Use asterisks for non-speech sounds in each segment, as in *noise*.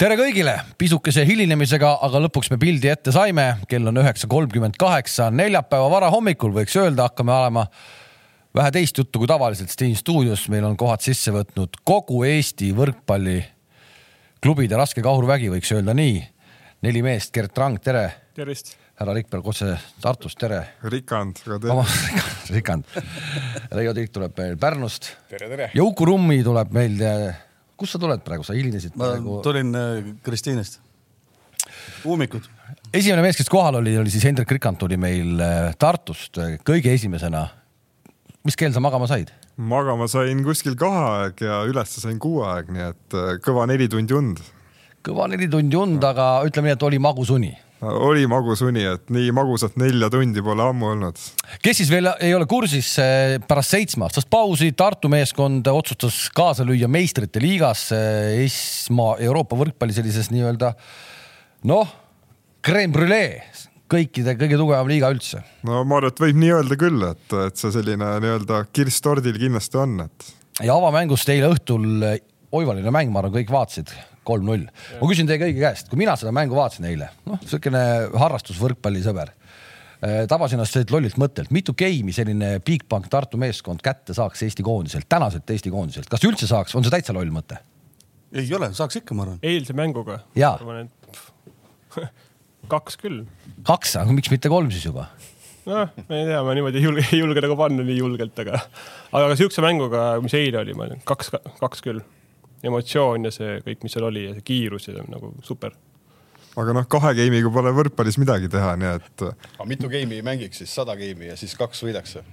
tere kõigile, pisukese hilinemisega, aga lõpuks me pildi ette saime. kell on üheksa kolmkümmend kaheksa, neljapäeva varahommikul võiks öelda, hakkame olema vähe teist juttu kui tavaliselt Steam stuudios. meil on kohad sisse võtnud kogu Eesti võrkpalliklubide raske kahurvägi, võiks öelda nii. neli meest, Gert Rang, tere. tervist. härra Rikberg otse Tartust, tere. Rikand, aga tere. vabandust, Rikand. Reijo Tikk tuleb meil Pärnust. tere, tere. Jõuku Rummi tuleb meil kust sa tuled praegu, sa hilinesid ma praegu? tulin äh, Kristiinist. Uumikud. esimene mees, kes kohal oli, oli siis Hendrik Rikand tuli meil äh, Tartust äh, kõige esimesena. mis kell sa magama said? magama sain kuskil kahe aeg ja üles sain kuu aeg, nii et kõva neli tundi und. kõva neli tundi und, aga ütleme nii, et oli magus uni oli magus uni, et nii magusat nelja tundi pole ammu olnud. kes siis veel ei ole kursis, pärast seitsmeaastast pausi Tartu meeskond otsustas kaasa lüüa meistrite liigas esma Euroopa võrkpalli sellises nii-öelda noh, creme brulee, kõikide kõige tugevam liiga üldse. no ma arvan, et võib nii öelda küll, et, et see selline nii-öelda kirss tordil kindlasti on, et. ja avamängust eile õhtul oivaline mäng, ma arvan, kõik vaatasid kolm-null. ma küsin teie kõigi käest, kui mina seda mängu vaatasin eile, noh, niisugune harrastus võrkpallisõber äh, tabasin ennast sellelt lollilt mõttelt, mitu game'i selline Bigbank Tartu meeskond kätte saaks Eesti koondiselt, tänaselt Eesti koondiselt, kas üldse saaks, on see täitsa loll mõte? ei ole, saaks ikka, ma arvan. eilse mänguga? arvan, et *laughs* kaks küll. kaks, aga miks mitte kolm siis juba? noh, ma ei tea, ma niimoodi ei julge, ei julge nagu panna nii julgelt, aga, aga siukse mänguga, mis eile oli, ma olen kaks, kaks küll emotsioon ja see kõik, mis seal oli ja see kiirus ja nagu super. aga noh, kahe game'iga pole võrkpallis midagi teha, nii et. aga mitu game'i mängiks siis, sada game'i ja siis kaks võidakse?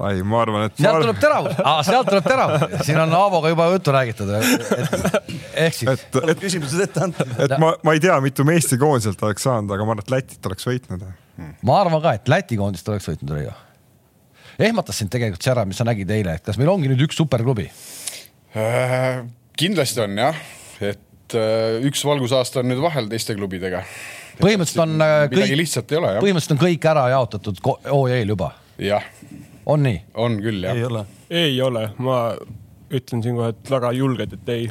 ai, ma arvan, et. sealt tuleb teravus ah,, sealt tuleb teravus, siin on Aavoga juba juttu räägitud. ehk siis. et, et küsimused ette antud. et ma, ma ei tea, mitu me Eesti koondiselt oleks saanud, aga ma arvan, et Lätit oleks võitnud hmm.. ma arvan ka, et Läti koondist oleks võitnud, Reijo. ehmatas sind tegelikult see ära, mis sa nägid eile, et kas meil ongi nüüd üks superklubi äh,? Kindlasti on jah, et äh, üks valgusaasta on nüüd vahel teiste klubidega. põhimõtteliselt on äh, kõik, lihtsalt ei ole jah. põhimõtteliselt on kõik ära jaotatud OE-l juba. jah. on nii? on küll jah. ei ole. ei ole, ma ütlen siinkohal, et väga julged, et ei.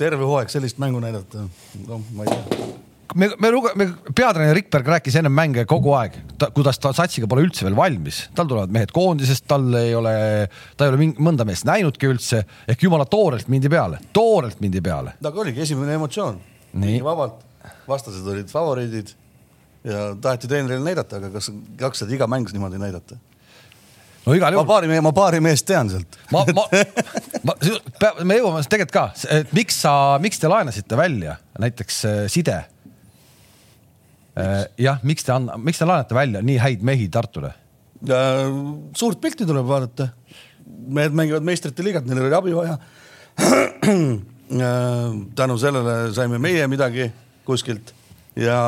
terve hooaeg sellist mängu näidata, no ma ei tea me, me luge-, me peatreener Rikberg rääkis ennem mänge kogu aeg, kuidas ta satsiga pole üldse veel valmis, tal tulevad mehed koondisest, tal ei ole, ta ei ole mingi, mõnda meest näinudki üldse ehk jumala toorelt mindi peale, toorelt mindi peale. aga oligi esimene emotsioon, nii vabalt, vastased olid favoriidid ja taheti treenerile näidata, aga kas jaksad iga mäng niimoodi näidata? no igal juhul. ma paari, ma paari meest tean sealt. ma, ma, ma, me jõuame tegelikult ka, et miks sa, miks te laenasite välja näiteks äh, Side jah, miks te anna, miks te laenate välja nii häid mehi Tartule? suurt pilti tuleb vaadata. mehed mängivad meistrite liigat, neil oli abi vaja. *clears throat* tänu sellele saime meie midagi kuskilt ja,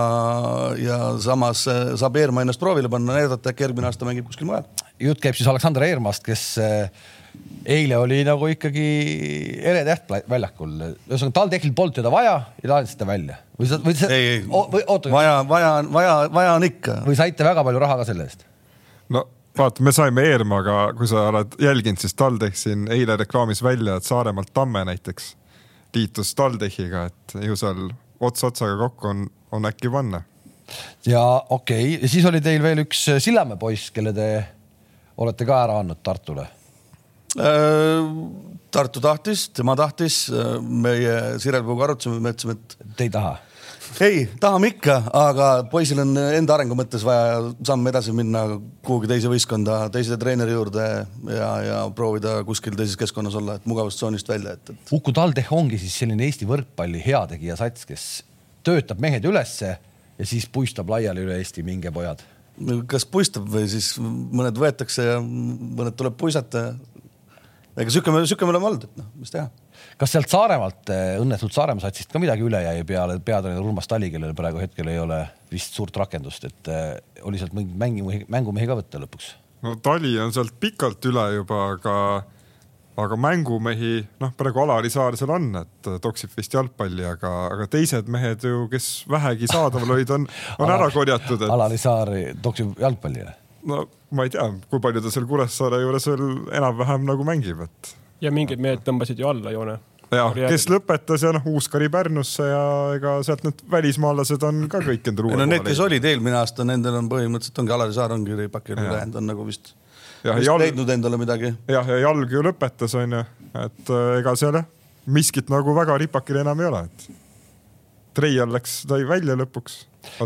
ja samas äh, saab Eermaa ennast proovile panna, näidata, äkki järgmine aasta mängib kuskil mujal. jutt käib siis Aleksander Eermaast, kes äh, eile oli nagu ikkagi ere täht väljakul, ühesõnaga TalTechil polnud teda vaja ja laenasite välja või sa, või sa, oota. vaja, vaja, vaja, vaja on ikka. või saite väga palju raha ka selle eest? no vaata, me saime Eermaga, kui sa oled jälginud, siis TalTech siin eile reklaamis välja, et Saaremaalt Tamme näiteks liitus TalTechiga, et ju seal ots otsaga kokku on, on äkki panna. ja okei okay., ja siis oli teil veel üks Sillamäe poiss, kelle te olete ka ära andnud Tartule Tartu tahtis, tema tahtis, äh, meie Sirelpuuga arutasime, mõtlesime, et. Te ei taha? ei, tahame ikka, aga poisil on enda arengu mõttes vaja samm edasi minna kuhugi teise võistkonda, teise treeneri juurde ja, ja proovida kuskil teises keskkonnas olla, et mugavustsoonist välja, et, et. Uku TalTech ongi siis selline Eesti võrkpalli heategija sats, kes töötab mehed ülesse ja siis puistab laiali üle Eesti, minge pojad. kas puistab või siis mõned võetakse ja mõned tuleb puisata ega sihuke sihuke me oleme olnud, et noh, mis teha. kas sealt Saaremaalt, eh, õnnetult Saaremaa satsist ka midagi üle jäi peale peatreener Urmas Tali, kellel praegu hetkel ei ole vist suurt rakendust, et äh, oli sealt mingeid mängimehi, mängumehi ka võtta lõpuks? no Tali on sealt pikalt üle juba, aga, aga mängumehi, noh, praegu Alari Saar seal on, et toksib vist jalgpalli, aga, aga teised mehed ju, kes vähegi saadaval olid, on, on *laughs* ära korjatud et.... Alari Saar toksib jalgpalli või? no ma ei tea, kui palju ta seal Kuressaare juures veel enam-vähem nagu mängib, et. ja mingid mehed tõmbasid ju alla joone. ja kes lõpetas ja noh, Uuskari Pärnusse ja ega sealt need välismaalased on ka kõik endale uue no need, kes olid eelmine aasta, nendel on põhimõtteliselt ongi Alari Saar ongi Ripakil Jaa. ülejäänud on nagu vist, jah, vist jalg, leidnud endale midagi. jah, ja jalg ju lõpetas, onju, et äh, ega seal jah, miskit nagu väga Ripakil enam ei ole, et Treial läks, sai välja lõpuks.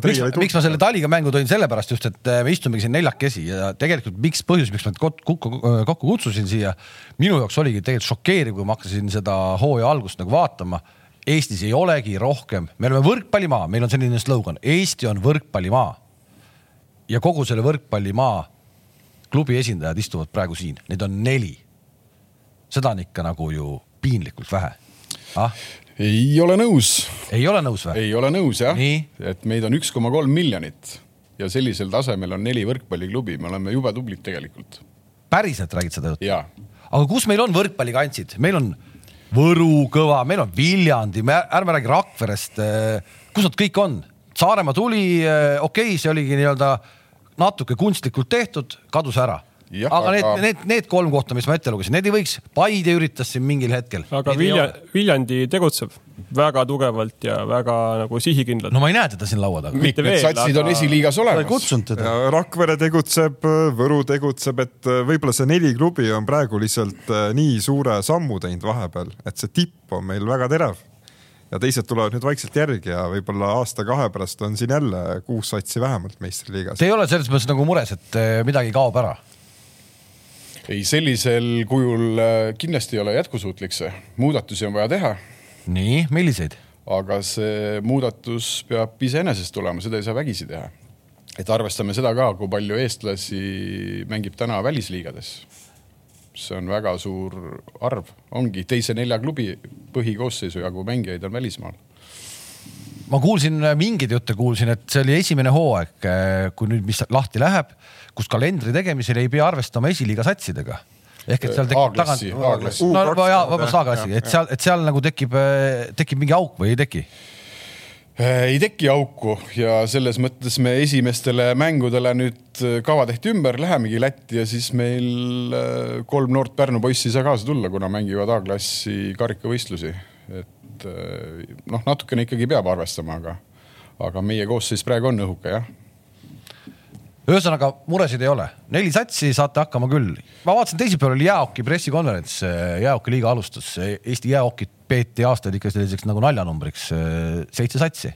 miks, miks ma selle Taliga mängu tõin sellepärast just, et äh, me istumegi siin neljakesi ja tegelikult miks põhjus, miks ma kokku, kokku kutsusin siia, minu jaoks oligi tegelikult šokeeriv, kui ma hakkasin seda hooaja algust nagu vaatama. Eestis ei olegi rohkem, me oleme võrkpallimaa, meil on selline slogan, Eesti on võrkpallimaa. ja kogu selle võrkpallimaa klubi esindajad istuvad praegu siin, neid on neli. seda on ikka nagu ju piinlikult vähe ah,. Ei ole nõus, ei ole nõus või? ei ole nõus jah et meid on üks koma kolm miljonit ja sellisel tasemel on neli võrkpalliklubi, me oleme jube tublid tegelikult päriselt räägid seda juttu? aga kus meil on võrkpallikantsid, meil on Võru kõva, meil on Viljandi, ärme räägi Rakverest. kus nad kõik on? Saaremaa tuli, okei okay,, see oligi nii-öelda natuke kunstlikult tehtud, kadus ära. Jah, aga need aga-, need, need kolm kohta, mis ma ette lugesin, need ei võiks, Paide üritas siin mingil hetkel. aga Vilja, Viljandi tegutseb väga tugevalt ja väga nagu sihikindlalt no ma ei näe teda siin laua taga. mitte mitmed veel, satsid on aga- esiliigas sa ei olemas. Rakvere tegutseb, Võru tegutseb, et äh, võib-olla see neli klubi on praegu lihtsalt äh, nii suure sammu teinud vahepeal, et see tipp on meil väga terav. ja teised tulevad nüüd vaikselt järgi ja võib-olla aasta-kahe pärast on siin jälle kuus satsi vähemalt meistriliigas Te. ei ole selles mõttes nagu mures, et eh, midagi kaob ära? ei, sellisel kujul äh, kindlasti ei ole jätkusuutlik see, muudatusi on vaja teha, nii, milliseid? aga see muudatus peab iseenesest tulema, seda ei saa vägisi teha. et arvestame seda ka, kui palju eestlasi mängib täna välisliigades. see on väga suur arv, ongi teise nelja klubi põhikoosseisu jagu mängijaid on välismaal. Ma kuulsin äh, mingeid jutte, kuulsin, et see oli esimene hooaeg, kui nüüd, mis lahti läheb, kus kalendri tegemisel ei pea arvestama esiliiga satsidega. ehk et seal tekib A-klassi, A-klassi. no U20 jaa, vabandust, A-klassi, et seal, et seal nagu tekib, tekib mingi auk või ei teki? Äh, ei teki auku ja selles mõttes me esimestele mängudele nüüd äh, kava tehti ümber, lähemegi Lätti ja siis meil äh, kolm noort Pärnu poissi ei saa kaasa tulla, kuna mängivad A-klassi karikavõistlusi. et äh, noh, natukene ikkagi peab arvestama, aga, aga meie koosseis praegu on õhuke jah. ühesõnaga muresid ei ole, neli satsi saate hakkama küll. ma vaatasin, teisipäeval oli jäähoki pressikonverents, jäähoki liiga alustas, Eesti jäähokit peeti aastaid ikka selliseks nagu naljanumbriks, seitse satsi.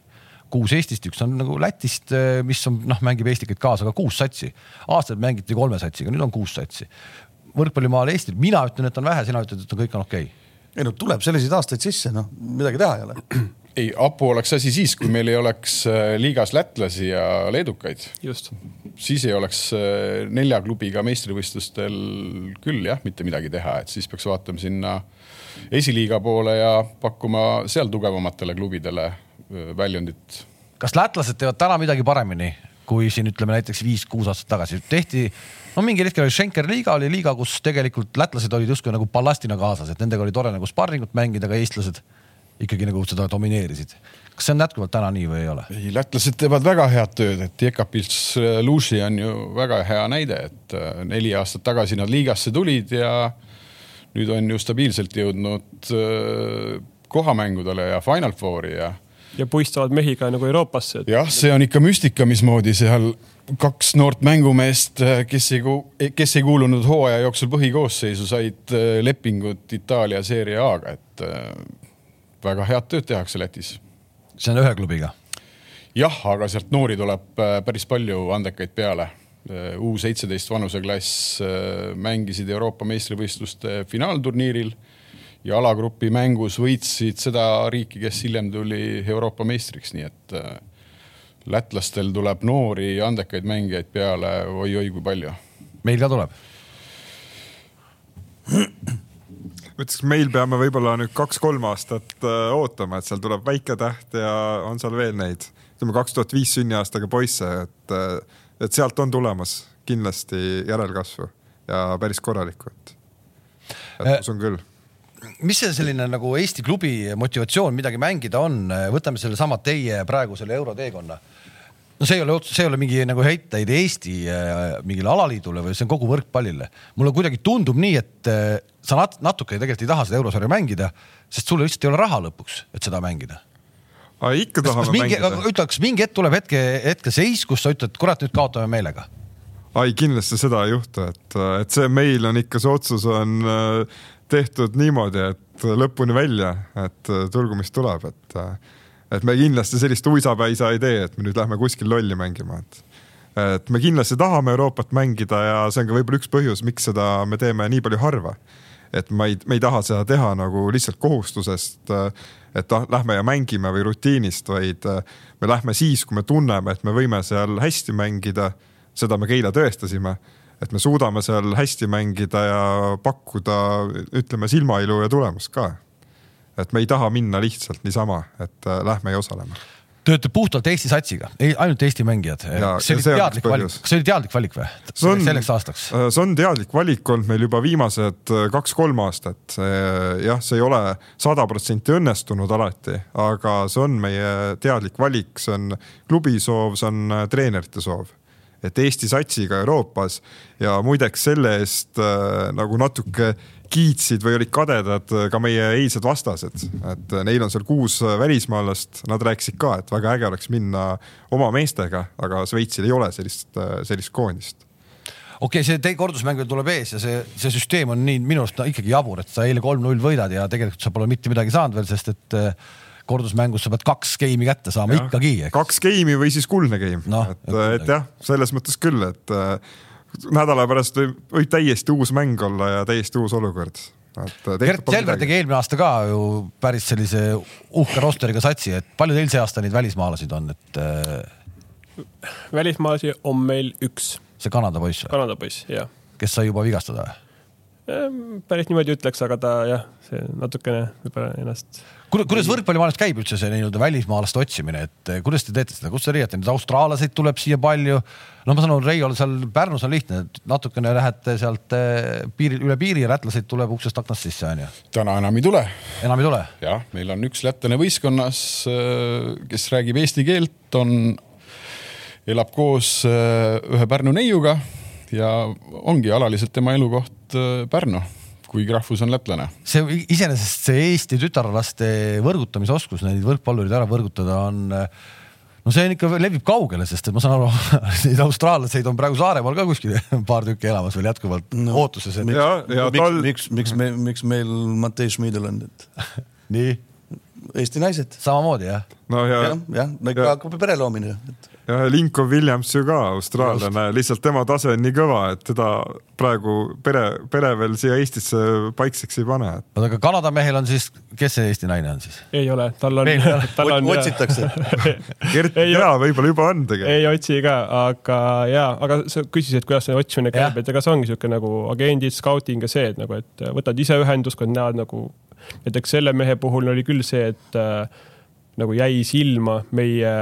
kuus Eestist, üks on nagu Lätist, mis on noh, mängib Eestikaid kaasa, aga kuus satsi. aastaid mängiti kolme satsiga, nüüd on kuus satsi. võrkpallimaal Eestil, mina ütlen, et on vähe, sina ütled, et on kõik on okei okay.. Ei no tuleb selliseid aastaid sisse, noh, midagi teha ei ole. *clears throat* ei, hapu oleks asi siis, kui meil ei oleks äh, liigas lätlasi ja leedukaid, just. siis ei oleks äh, nelja klubiga meistrivõistlustel küll jah, mitte midagi teha, et siis peaks vaatama sinna esiliiga poole ja pakkuma seal tugevamatele klubidele äh, väljundit kas lätlased teevad täna midagi paremini, kui siin ütleme näiteks viis-kuus aastat tagasi tehti, no mingil hetkel oli Schenker liiga oli liiga, kus tegelikult lätlased olid justkui nagu ballastina kaasas, et nendega oli tore nagu sparringut mängida, aga eestlased ikkagi nagu seda domineerisid. kas see on jätkuvalt täna nii või ei ole? ei, lätlased teevad väga head tööd, et Jekapils Luši on ju väga hea näide, et äh, neli aastat tagasi nad liigasse tulid ja nüüd on ju stabiilselt jõudnud äh, kohamängudele ja Final Fouri ja ja puistavad mehi ka nagu Euroopasse, et jah, see on ikka müstika, mismoodi seal kaks noort mängumeest, kes ei, kes ei kuulunud hooaja jooksul põhikoosseisu, said äh, lepingud Itaalia Serie A-ga, et äh, väga head tööd tehakse Lätis see on ühe klubiga. jah, aga sealt noori tuleb äh, päris palju andekaid peale. U seitseteist vanuseklass äh, mängisid Euroopa meistrivõistluste finaalturniiril ja alagrupi mängus võitsid seda riiki, kes hiljem tuli Euroopa meistriks, nii et äh, lätlastel tuleb noori andekaid mängijaid peale oi-oi kui palju. meil ka tuleb. ma ütleks, meil peame võib-olla nüüd kaks-kolm aastat äh, ootama, et seal tuleb väike täht ja on seal veel neid, ütleme kaks tuhat viis sünniaastaga poisse, et, et sealt on tulemas kindlasti järelkasvu ja päris korralikku, et, Äh, usun küll. Mis see selline nagu Eesti klubi motivatsioon midagi mängida on, võtame sellesama teie praegu selle euroteekonna. no see ei ole, see ei ole mingi nagu heiteid Eesti äh, mingile alaliidule või see on kogu võrkpallile. mulle kuidagi tundub nii, et äh, sa nat natuke tegelikult ei taha seda eurosarja mängida, sest sul lihtsalt ei ole raha lõpuks, et seda mängida. aga ikka tahame mingi, mängida. ütle, kas mingi hetk tuleb hetke, hetkeseis, kus sa ütled, kurat, nüüd kaotame meelega? ai, kindlasti seda ei juhtu, et, et see meil on ikka, see otsus on äh, tehtud niimoodi, et lõpuni välja, et tulgu, mis tuleb, et et me kindlasti sellist uisapäisa ei tee, et me nüüd lähme kuskil lolli mängima, et et me kindlasti tahame Euroopat mängida ja see on ka võib-olla üks põhjus, miks seda me teeme nii palju harva. et ma ei, me ei taha seda teha nagu lihtsalt kohustusest, et lähme ja mängime või rutiinist, vaid me lähme siis, kui me tunneme, et me võime seal hästi mängida. seda me ka eile tõestasime, et me suudame seal hästi mängida ja pakkuda, ütleme silmailu ja tulemust ka et me ei taha minna lihtsalt niisama, et äh, lähme ja osaleme. Olete puhtalt Eesti satsiga, ainult Eesti mängijad. see oli teadlik valik, kas see oli teadlik valik või? selleks aastaks? Äh, see on teadlik valik olnud meil juba viimased äh, kaks-kolm aastat. jah, see ei ole sada protsenti õnnestunud alati, aga see on meie teadlik valik, see on klubi soov, see on treenerite soov et Eesti satsiga Euroopas ja muideks selle eest äh, nagu natuke kiitsid või olid kadedad ka meie eilsed vastased, et neil on seal kuus välismaalast, nad rääkisid ka, et väga äge oleks minna oma meestega, aga Šveitsil ei ole sellist, sellist koondist. Okei okay,, see teie kordusmäng tuleb ees ja see, see süsteem on nii minu arust no, ikkagi jabur, et sa eile kolm-null võidad ja tegelikult sa pole mitte midagi saanud veel, sest et äh, kordusmängus sa pead kaks geimi kätte saama ja, ikkagi. kaks geimi või siis kuldne game no,, et, et jah, selles mõttes küll, et äh, nädala pärast võib, võib täiesti uus mäng olla ja täiesti uus olukord. Gert Selver tegi eelmine aasta ka ju päris sellise uhke rosteriga satsi, et palju teil see aasta neid välismaalasid on, et äh...? välismaalasi on meil üks. see Kanada poiss või? Kanada poiss, jah. kes sai juba vigastada või? Ehm, päris niimoodi ütleks, aga ta jah, see natukene võib-olla ennast. Kuidas võrkpallimaailmas käib üldse see nii-öelda välismaalaste otsimine, et eh, kuidas te teete seda, kust te leiate, neid austraalaseid tuleb siia palju? no ma saan aru, Reiol seal Pärnus on lihtne, natukene lähete sealt eh, piiri, üle piiri ja lätlaseid tuleb uksest aknast sisse, onju. täna enam ei tule. enam ei tule? jah, meil on üks lätlane võistkonnas, eh, kes räägib eesti keelt, on, elab koos ühe Pärnu neiuga ja ongi alaliselt tema elukoht Pärnu kuigi rahvus on lätlane. see iseenesest see Eesti tütarlaste võrgutamise oskus neid võrkpallureid ära võrgutada on no see on ikka levib kaugele, sest et ma saan aru, *laughs* neid austraallaseid on praegu Saaremaal ka kuskil *laughs* paar tükki elamas veel jätkuvalt no, ootuses et.... ja, ja miks tal..., miks, miks me, miks meil Matei Schmidl on, et nii? Eesti naised. samamoodi jah? no ja, jah, jah, ikka hakkab pere loomine et ja Lincoln Williams ju ka austraallane, lihtsalt tema tase on nii kõva, et teda praegu pere, pere veel siia Eestisse paikseks ei pane. oota, aga Kanada mehel on siis, kes see Eesti naine on siis? ei ole, tal on, tal on. otsitakse *laughs* Gert Tea võib-olla juba on tegelikult. ei otsi ka, aga ja, aga sa küsisid, kuidas see otsimine käib, et ega see ongi siuke nagu agendid, scouting ja see, et nagu, et võtad ise ühendust, kui näed nagu näiteks selle mehe puhul oli küll see, et äh, nagu jäi silma meie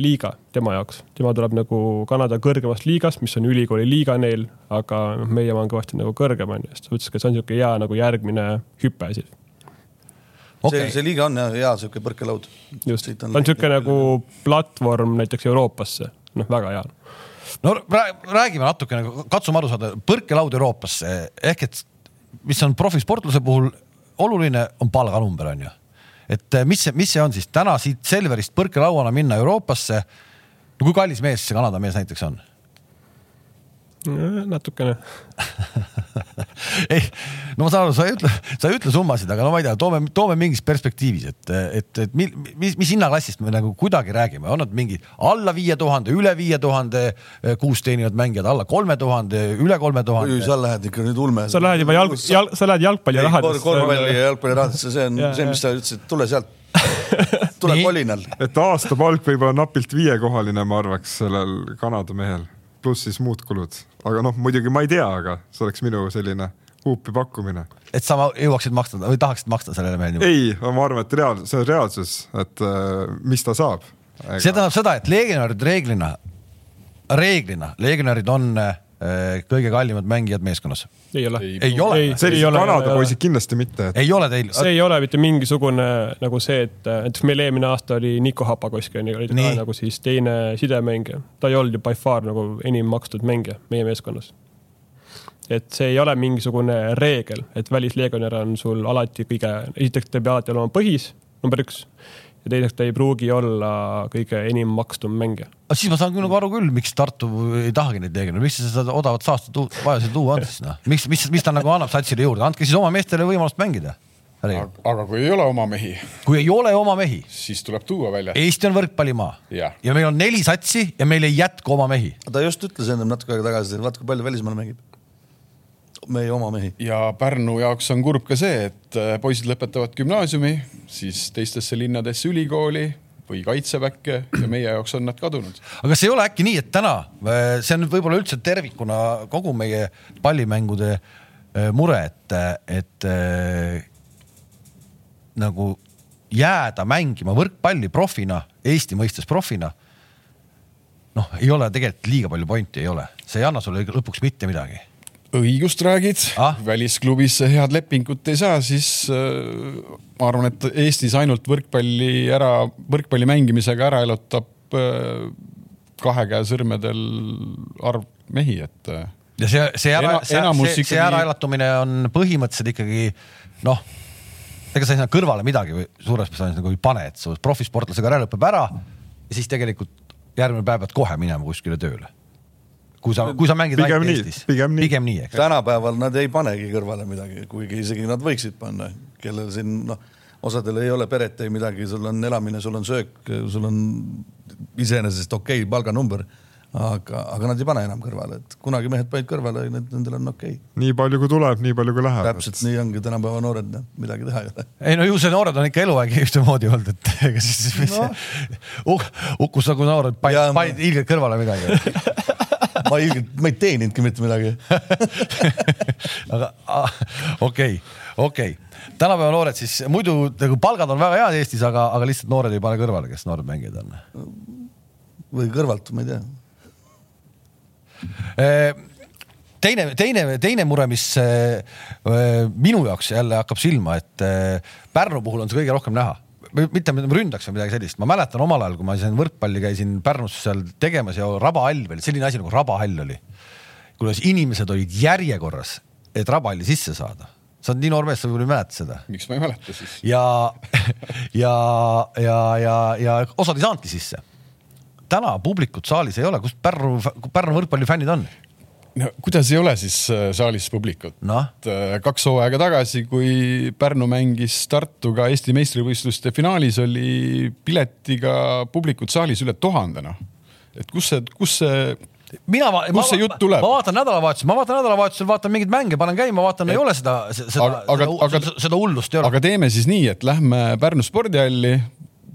liiga tema jaoks. tema tuleb nagu Kanada kõrgemast liigast, mis on ülikooli liiga neil, aga noh, meie oma on kõvasti nagu kõrgem onju, sest ta ütles, et see on niisugune hea nagu järgmine hüpe siis okay.. see, see liiga on jah hea sihuke põrkelaud. just, ta on niisugune nagu platvorm näiteks Euroopasse, noh, väga hea. no räägime natuke nagu, katsume aru saada, põrkelaud Euroopasse ehk et mis on profisportlase puhul oluline, on palganumber on ju et eh, mis see, mis see on siis täna siit Selverist põrkelauana minna Euroopasse. no kui kallis mees see Kanada mees näiteks on? Natukene *laughs* ei, no ma saan aru, sa ei ütle, sa ei ütle summasid, aga no ma ei tea, toome, toome mingis perspektiivis, et, et, et mis, mis hinnaklassist me nagu kuidagi räägime, on nad mingid alla viie tuhande, üle viie tuhande eh, kuus teenivad mängijad, alla kolme tuhande, üle kolme tuhande? sa lähed ikka nüüd ulme. sa lähed juba jalg, jalg, sa lähed jalgpallirahadesse. korvpalli ja jalgpallirahadesse, see on ja, see, mis sa ütlesid, tule sealt *laughs* tule kolinal. et aastapalk võib olla napilt viiekohaline, ma arvaks, sellel Kanada mehel pluss siis muud kulud, aga noh, muidugi ma ei tea, aga see oleks minu selline huupi pakkumine. et sa jõuaksid maksta või tahaksid maksta sellele mehele? ei, ma arvan, et reaal-, see on reaalsus, et äh, mis ta saab. see tähendab seda, et legionärid reeglina, reeglina legionärid on äh, kõige kallimad mängijad meeskonnas. ei ole. ei ole? sellised Kanada poisid kindlasti mitte et.... ei ole teil? see ei ole mitte mingisugune nagu see, et näiteks meil eelmine aasta oli Niko Hapakoski onju, oli ta nagu siis teine sidemängija. ta ei olnud ju by far nagu enim makstud mängija meie meeskonnas. et see ei ole mingisugune reegel, et välislegionär on sul alati kõige, esiteks ta peab alati olema põhis, number üks ja teiseks ta ei pruugi olla kõige enim makstum mängija. aga siis ma saan nagu aru küll, miks Tartu ei tahagi neid legionäre, miks sa seda odavat saastet vaja seal tuua on siis noh, miks, mis, mis ta nagu annab satsile juurde, andke siis oma meestele võimalust mängida. Aga, aga kui ei ole oma mehi. kui ei ole oma mehi. siis tuleb tuua välja. Eesti on võrkpallimaa ja. ja meil on neli satsi ja meil ei jätku oma mehi. ta just ütles ennem natuke aega tagasi, vaata kui palju välismaal mängib meie oma mehi. ja Pärnu jaoks on kurb ka see, et äh, poisid lõpetavad gümnaasiumi, siis teistesse linnadesse ülikooli või kaitseväkke ja meie jaoks on nad kadunud. aga kas ei ole äkki nii, et täna, äh, see on võib-olla üldse tervikuna kogu meie pallimängude äh, mure, et, et äh, nagu jääda mängima võrkpalli profina, Eesti mõistes profina. noh, ei ole tegelikult liiga palju pointi, ei ole, see ei anna sulle lõpuks mitte midagi õigust räägid ah?, välisklubisse head lepingut ei saa, siis äh, ma arvan, et Eestis ainult võrkpalli ära, võrkpalli mängimisega ära elutab äh, kahe käe sõrmedel arv mehi, et äh,. ja see, see ära, see, see, see äraelatumine on põhimõtteliselt ikkagi noh, ega sa ei saa kõrvale midagi või suures plaanis nagu ei pane, et su profisportlase karjäär lõpeb ära ja siis tegelikult järgmine päev pead kohe minema kuskile tööle kui sa, kui sa mängid pigem ainult Eestis. pigem nii, pigem nii, eks. tänapäeval nad ei panegi kõrvale midagi, kuigi isegi nad võiksid panna, kellel siin noh, osadel ei ole peret, ei midagi, sul on elamine, sul on söök, sul on iseenesest okei okay, palganumber aga, aga nad ei pane enam kõrvale, et kunagi mehed panid kõrvale, need, nendel on okei okay.. nii palju kui tuleb, nii palju kui läheb. täpselt et... nii ongi tänapäeva noored, noh, midagi teha ei ole. ei no ju see noored on ikka eluaeg *laughs* ühtemoodi olnud, et ega siis no. *laughs* uh, Ukus nagu noored panid, panid ilgelt kõrvale midagi *laughs* ma ilgelt, ma ei teeninudki mitte midagi. *laughs* Aga okei, okei, tänapäeva noored siis muidu nagu palgad on väga head Eestis, aga, aga lihtsalt noored ei pane kõrvale, kes noored mängijad on. või kõrvalt, ma ei tea. Teine, teine, teine mure, mis minu jaoks jälle hakkab silma, et Pärnu puhul on see kõige rohkem näha mitte ründaks või midagi sellist, ma mäletan omal ajal, kui ma siin võrkpalli käisin Pärnus seal tegemas ja rabahall veel, selline asi nagu rabahall oli. kuidas inimesed olid järjekorras, et rabahalli sisse saada. sa oled nii noor mees, sa võib-olla ei mäleta seda. miks ma ei mäleta siis? ja, ja, ja, ja, ja osad ei saanudki sisse täna publikut saalis ei ole, kust Pärnu, Pärnu võrkpallifännid on? No kuidas ei ole siis äh, saalis publikut no.? Äh, kaks hooaega tagasi, kui Pärnu mängis Tartuga Eesti meistrivõistluste finaalis, oli piletiga publikut saalis üle tuhande, noh. et kus see, kus see mina, kust see jutt tuleb? ma vaatan nädalavahetusel, ma vaatan nädalavahetusel, vaatan mingeid mänge, panen käima, vaatan, ei ole seda, seda, aga, seda, seda, seda hullust ei ole. aga teeme siis nii, et lähme Pärnu spordihalli,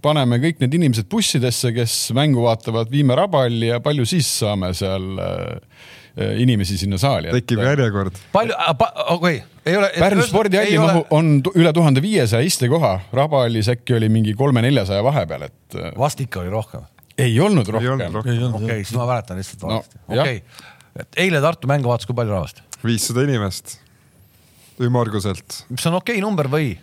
paneme kõik need inimesed bussidesse, kes mängu vaatavad, viime raballi ja palju siis saame seal äh, inimesi sinna saali. tekib järjekord. palju, okei okay., ei ole. Pärnu spordihalli mahu on üle tuhande viiesaja istekoha, Rabahallis äkki oli mingi kolme-neljasaja vahepeal, et. Äh, vast ikka oli rohkem. ei olnud rohkem. okei, siis ma mäletan lihtsalt valesti no,. okei okay., et eile Tartu mängu vaatas, kui palju rahvast? viissada inimest, ümmarguselt. mis on okei okay number või?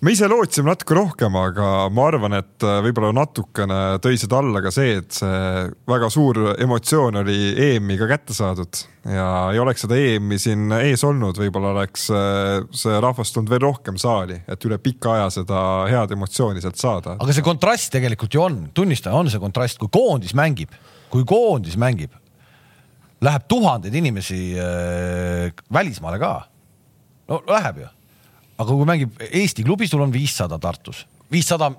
Me ise lootsime natuke rohkem, aga ma arvan, et äh, võib-olla natukene tõi seda alla ka see, et see väga suur emotsioon oli EM-i ka kätte saadud ja ei oleks seda EM-i siin ees olnud, võib-olla oleks äh, see rahvas tulnud veel rohkem saali, et üle pika aja seda head emotsiooni sealt saada. aga see kontrast tegelikult ju on, tunnistan, on see kontrast, kui koondis mängib, kui koondis mängib, läheb tuhandeid inimesi äh, välismaale ka. no läheb ju aga kui mängib Eesti klubi, sul on viissada Tartus viissada,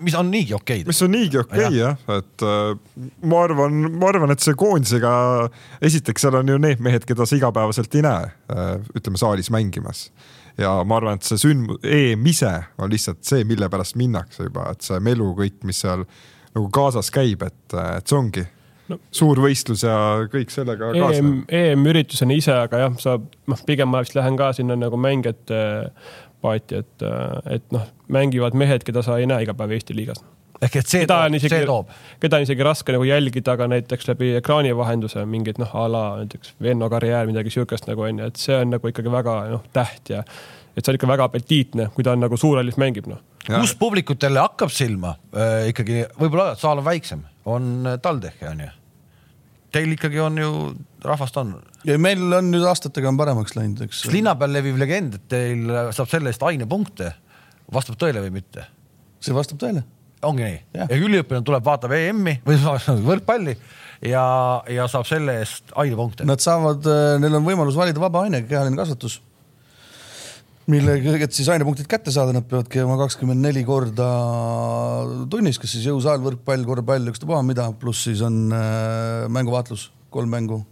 mis on niigi okeid. mis on niigi okei okay, jah ja., et äh, ma arvan, ma arvan, et see koondisega, esiteks seal on ju need mehed, keda sa igapäevaselt ei näe äh,, ütleme saalis mängimas. ja ma arvan, et see sündmus, EM ise on lihtsalt see, mille pärast minnakse juba, et see melu kõik, mis seal nagu kaasas käib, et, et see ongi no. suur võistlus ja kõik sellega EM, kaasneb. EM-üritusena ise, aga jah, sa noh, pigem ma vist lähen ka sinna nagu mängijate paati, et, et noh, mängivad mehed, keda sa ei näe iga päev Eesti liigas. ehk et see, keda on toob, isegi see toob, keda on isegi raske nagu jälgida ka näiteks läbi ekraani vahenduse mingit noh, a la näiteks Venno karjäär, midagi siukest nagu onju, et see on nagu ikkagi väga noh, täht ja et see on ikka väga apetiitne, kui ta on nagu suurhallis mängib noh. kus publikut jälle hakkab silma äh, ikkagi võib-olla saal on väiksem, on TalTechi on ju. Teil ikkagi on ju, rahvast on. ja meil on nüüd aastatega on paremaks läinud, eks. kas linna peal leviv legend, et teil saab selle eest ainepunkte, vastab tõele või mitte? see vastab tõele. ongi nii ja, üliõpilane tuleb, vaatab EM-i või *laughs* võrkpalli ja, ja saab selle eest ainepunkte. Nad saavad, neil on võimalus valida vaba aine, kehaline kasvatus. millega, et siis ainepunktid kätte saada, nad peavad käima kakskümmend neli korda tunnis, kas siis jõusaal, võrkpall, korvpall, ükstapuha mida, pluss siis on äh, mänguvaatlus, kolm mängu.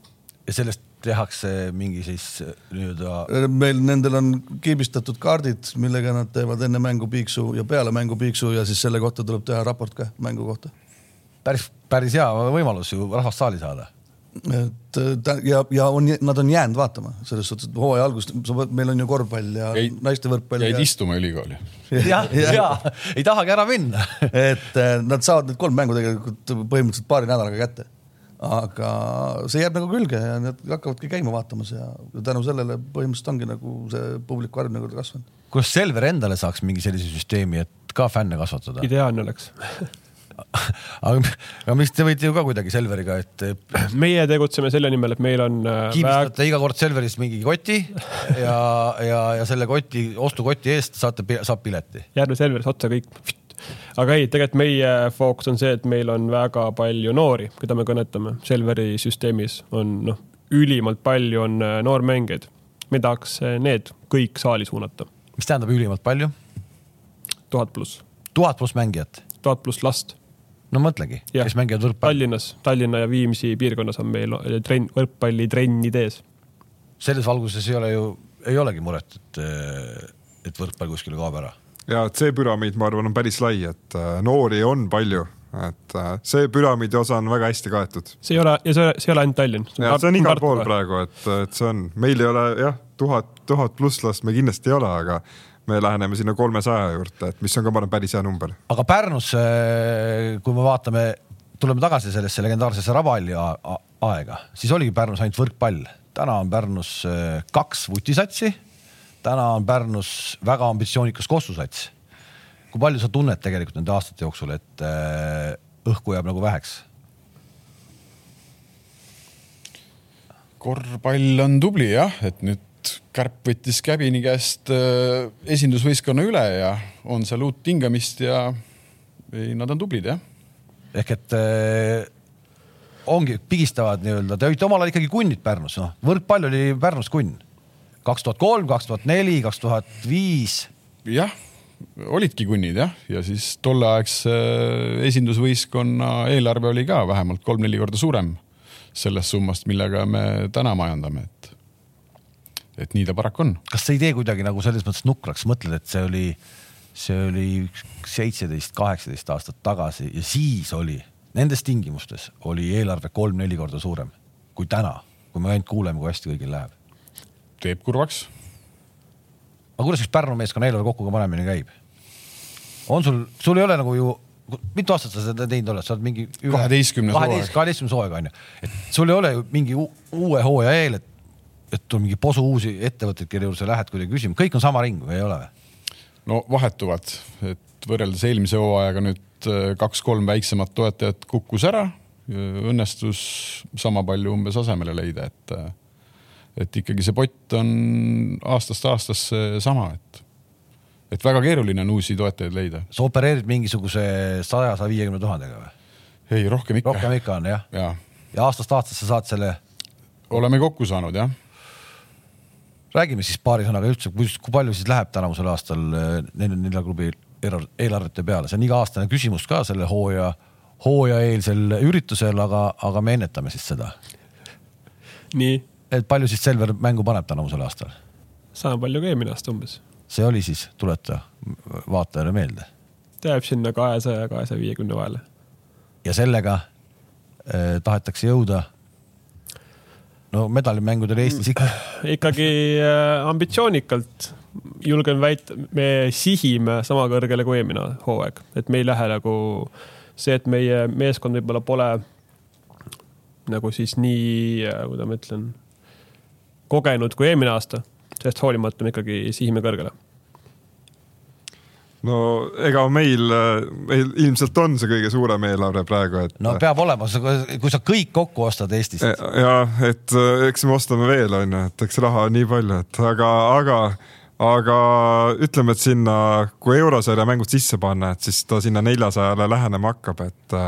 ja sellest tehakse mingi siis äh, nii-öelda meil nendel on kiibistatud kaardid, millega nad teevad enne mängu piiksu ja peale mängu piiksu ja siis selle kohta tuleb teha raport ka mängu kohta. päris, päris hea võimalus ju rahvast saali saada. Et ta ja, ja on, nad on jäänud vaatama selles suhtes, et hooaja algust, meil on ju korvpall ja Jäid- naiste võrkpall jäid ja istuma ülikooli. ja, ja ei tahagi ära minna. et eh, nad saavad need kolm mängu tegelikult põhimõtteliselt paari nädalaga kätte. aga see jääb nagu külge ja nad hakkavadki käima vaatamas ja tänu sellele põhimõtteliselt ongi nagu see publiku arv nagu kasvanud. kuidas Selver endale saaks mingi sellise süsteemi, et ka fänne kasvatada? ideaalne oleks. aga, aga mis te võite ju ka kuidagi Selveriga, et meie tegutseme selle nimel, et meil on äh, väga kiibistate iga kord Selverist mingi koti ja, ja, ja selle koti, ostukoti eest saate, saab pileti. Järve Selveris otsa kõik. aga ei, tegelikult meie fookus on see, et meil on väga palju noori, keda me kõnetame. Selveri süsteemis on noh, ülimalt palju on äh, noormängijaid. me tahaks äh, need kõik saali suunata, mis tähendab ülimalt palju? tuhat pluss, tuhat pluss mängijat. tuhat pluss last. No mõtlegi, kes mängivad võrkpalli. Tallinnas, Tallinna ja Viimsi piirkonnas on meil äh, trenn, võrkpallitrennid ees. selles valguses ei ole ju, ei olegi muret, et, et võrkpall kuskile kaob ära. ja et see püramiid, ma arvan, on päris lai, et äh, noori on palju, et äh, see püramiidi osa on väga hästi kaetud. see ei ole, ja see, see ei ole ainult Tallinn. see on igal pool. praegu, et, et see on, meil ei ole jah, tuhat, tuhat pluss last me kindlasti ei ole, aga me läheneme sinna kolmesaja juurde, et mis on ka, ma arvan, päris hea number. aga Pärnus, kui me vaatame, tuleme tagasi sellesse legendaarsesse a- aega, siis oligi Pärnus ainult võrkpall. täna on Pärnus äh, kaks vutisatsi. täna on Pärnus väga ambitsioonikas kossusats. kui palju sa tunned tegelikult nende aastate jooksul, et äh, õhku jääb nagu väheks? korvpall on tubli jah, et nüüd Kärp võttis Käbini käest äh, esindusvõistkonna üle ja on seal uut hingamist ja ei, nad on tublid jah. ehk et äh, ongi, pigistavad nii-öelda, te olite omal ajal ikkagi kunnid Pärnus, noh, võrkpall oli Pärnus kunn. kaks tuhat kolm, kaks tuhat neli, kaks tuhat viis jah, olidki kunnid jah, ja siis tolleaegse esindusvõistkonna eelarve oli ka vähemalt kolm-neli korda suurem sellest summast, millega me täna majandame, et, et nii ta paraku on. kas see ei tee kuidagi nagu selles mõttes nukraks, mõtled, et see oli, see oli seitseteist, kaheksateist aastat tagasi ja siis oli nendes tingimustes oli eelarve kolm-neli korda suurem kui täna, kui me ainult kuuleme, kui hästi kõigil läheb. teeb kurvaks. aga kuidas üks Pärnu meeskonna eelarve kokku ka panemine käib? on sul, sul ei ole nagu ju, mitu aastat sa seda teinud oled, sa oled mingi. 12. hooaeg. kaheteistkümnes hooaeg on ju, et sul ei ole ju mingi uue hooaja eel, et, et on mingi posu uusi ettevõtteid, kelle juurde sa lähed kuidagi küsima, kõik on sama ring või ei ole või? no vahetuvad, et võrreldes eelmise hooajaga nüüd äh, kaks-kolm väiksemat toetajat kukkus ära, õnnestus sama palju umbes asemele leida, et et ikkagi see pott on aastast aastasse sama, et et väga keeruline on uusi toetajaid leida. sa opereerid mingisuguse saja, saja viiekümne tuhandega või? ei, rohkem ikka. rohkem ikka on jah? ja ja aastast aastasse saad selle, oleme kokku saanud jah. Räägime siis paari sõnaga üldse, kui palju siis läheb tänavusel aastal eh, nelja, nelja klubi eelar- eelarvete peale, see on iga-aastane küsimus ka selle hooaja, hooajaeelsel üritusel, aga, aga me ennetame siis seda. nii, et palju siis Selver mängu paneb tänavusel aastal? sama palju ka eelmine aasta umbes. see oli siis, tuleta vaatajale meelde ta jääb sinna kahesaja ja kahesaja viiekümne vahele. ja sellega eh, tahetakse jõuda no medalimängudel Eestis ikka. *clears throat* ikkagi äh, ambitsioonikalt julgen väita, me sihime sama kõrgele kui eelmine hooaeg, et me ei lähe nagu see, et meie meeskond võib-olla pole nagu siis nii, kuidas ma ütlen, kogenud kui eelmine aasta, sellest hoolimata me ikkagi sihime kõrgele. No ega meil, meil ilmselt on see kõige suurem eelarve praegu, et. no peab olema, kui sa kõik kokku ostad Eestis. ja et äh, eks me ostame veel onju, et eks raha on nii palju, et aga, aga, aga ütleme, et sinna, kui eurosarja mängud sisse panna, et siis ta sinna neljasajale lähenema hakkab, et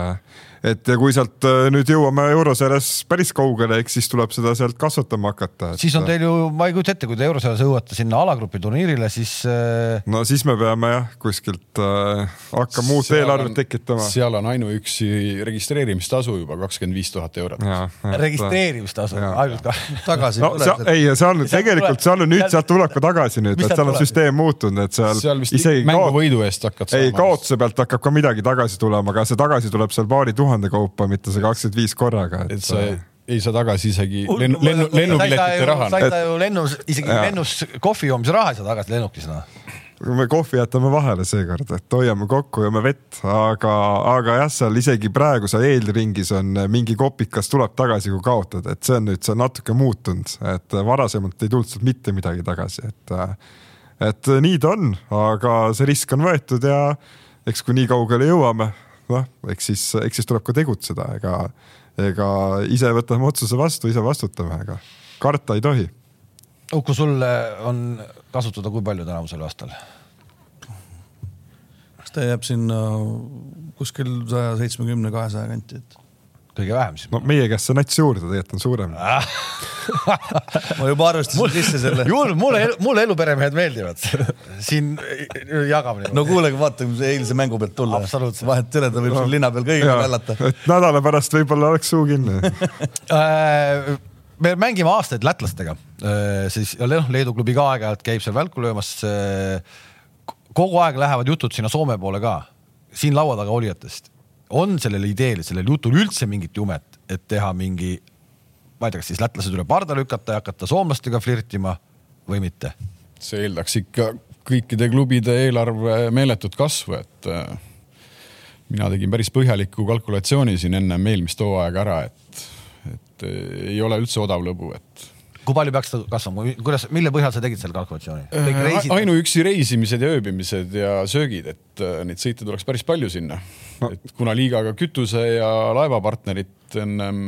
et ja kui sealt äh, nüüd jõuame eurosarjas päris kaugele, eks siis tuleb seda sealt kasvatama hakata. siis on teil ju, ma ei kujuta ette, kui te eurosarjas jõuate sinna alagrupi turniirile, siis äh, no siis me peame jah, kuskilt äh, hakkama uut eelarvet tekitama. seal on ainuüksi registreerimistasu juba kakskümmend viis tuhat eurot. registreerimistasu ainult ka. *laughs* tagasi no ei, seal on Sealt tegelikult, seal on nüüd, sealt- tuleb ka tagasi nüüd, et seal on süsteem muutunud, et seal, seal vist isegi mängu võidu eest hakkad ei, kaotuse pealt hakkab ka midagi tagasi tulema, aga see tagasi tuleb seal paari tuhande kaupa, mitte see kakskümmend viis korraga, et et sa ei saa tagasi isegi lennu, lennu, lennupiletite raha. sa ei saa ju lennus, isegi Jaa. lennus kohvi joomise raha ei saa tagasi lennukis noh. me kohvi jätame vahele seekord, et hoiame kokku, joome vett, aga, aga jah, seal isegi praegu seal eelringis on mingi kopikas tuleb tagasi, kui kaotad, et see on nüüd, see on natuke muutunud, et varasemalt ei tulnud sealt mitte midagi tagasi, et et nii ta on, aga see risk on võetud ja eks kui nii kaugele jõuame, noh, eks siis, eks siis tuleb ka tegutseda, ega, ega ise võtame otsuse vastu, ise vastutame, ega karta ei tohi Uku, sul on kasutada kui palju tänavusel aastal? kas ta jääb sinna kuskil saja seitsmekümne, kahesaja kanti, et kõige vähem siis no meie käest see nats juurde tegelikult on suurem. Ma juba arvestasin sisse selle. juhul mulle, mulle eluperemehed meeldivad. siin jagame no kuulege, vaatame eilse mängu pealt tulla Absoluutselt.. vahet ei ole, ta võib seal linna peal kõigiga nällata. et nädala pärast võib-olla oleks suu kinni. *laughs* Äh, me mängime aastaid lätlastega, siis ja noh, Leedu klubi ka aeg-ajalt käib seal välku löömas. kogu aeg lähevad jutud sinna Soome poole ka, siin laua taga olijatest. on sellel ideel, sellel jutul üldse mingit jumet, et teha mingi, ma ei tea, kas siis lätlased üle parda lükata ja hakata soomlastega flirtima või mitte? see eeldaks ikka kõikide klubide eelarve meeletut kasvu, et äh, mina tegin päris põhjaliku kalkulatsiooni siin ennem eelmist hooaega ära, et, et äh, ei ole üldse odav lõbu, et kui palju peaks ta kasvama, kuidas, mille põhjal sa tegid selle kalkulatsiooni? Äh, ainuüksi reisimised ja ööbimised ja söögid, et äh, neid sõite tuleks päris palju sinna et kuna liigaga kütuse ja laevapartnerit ennem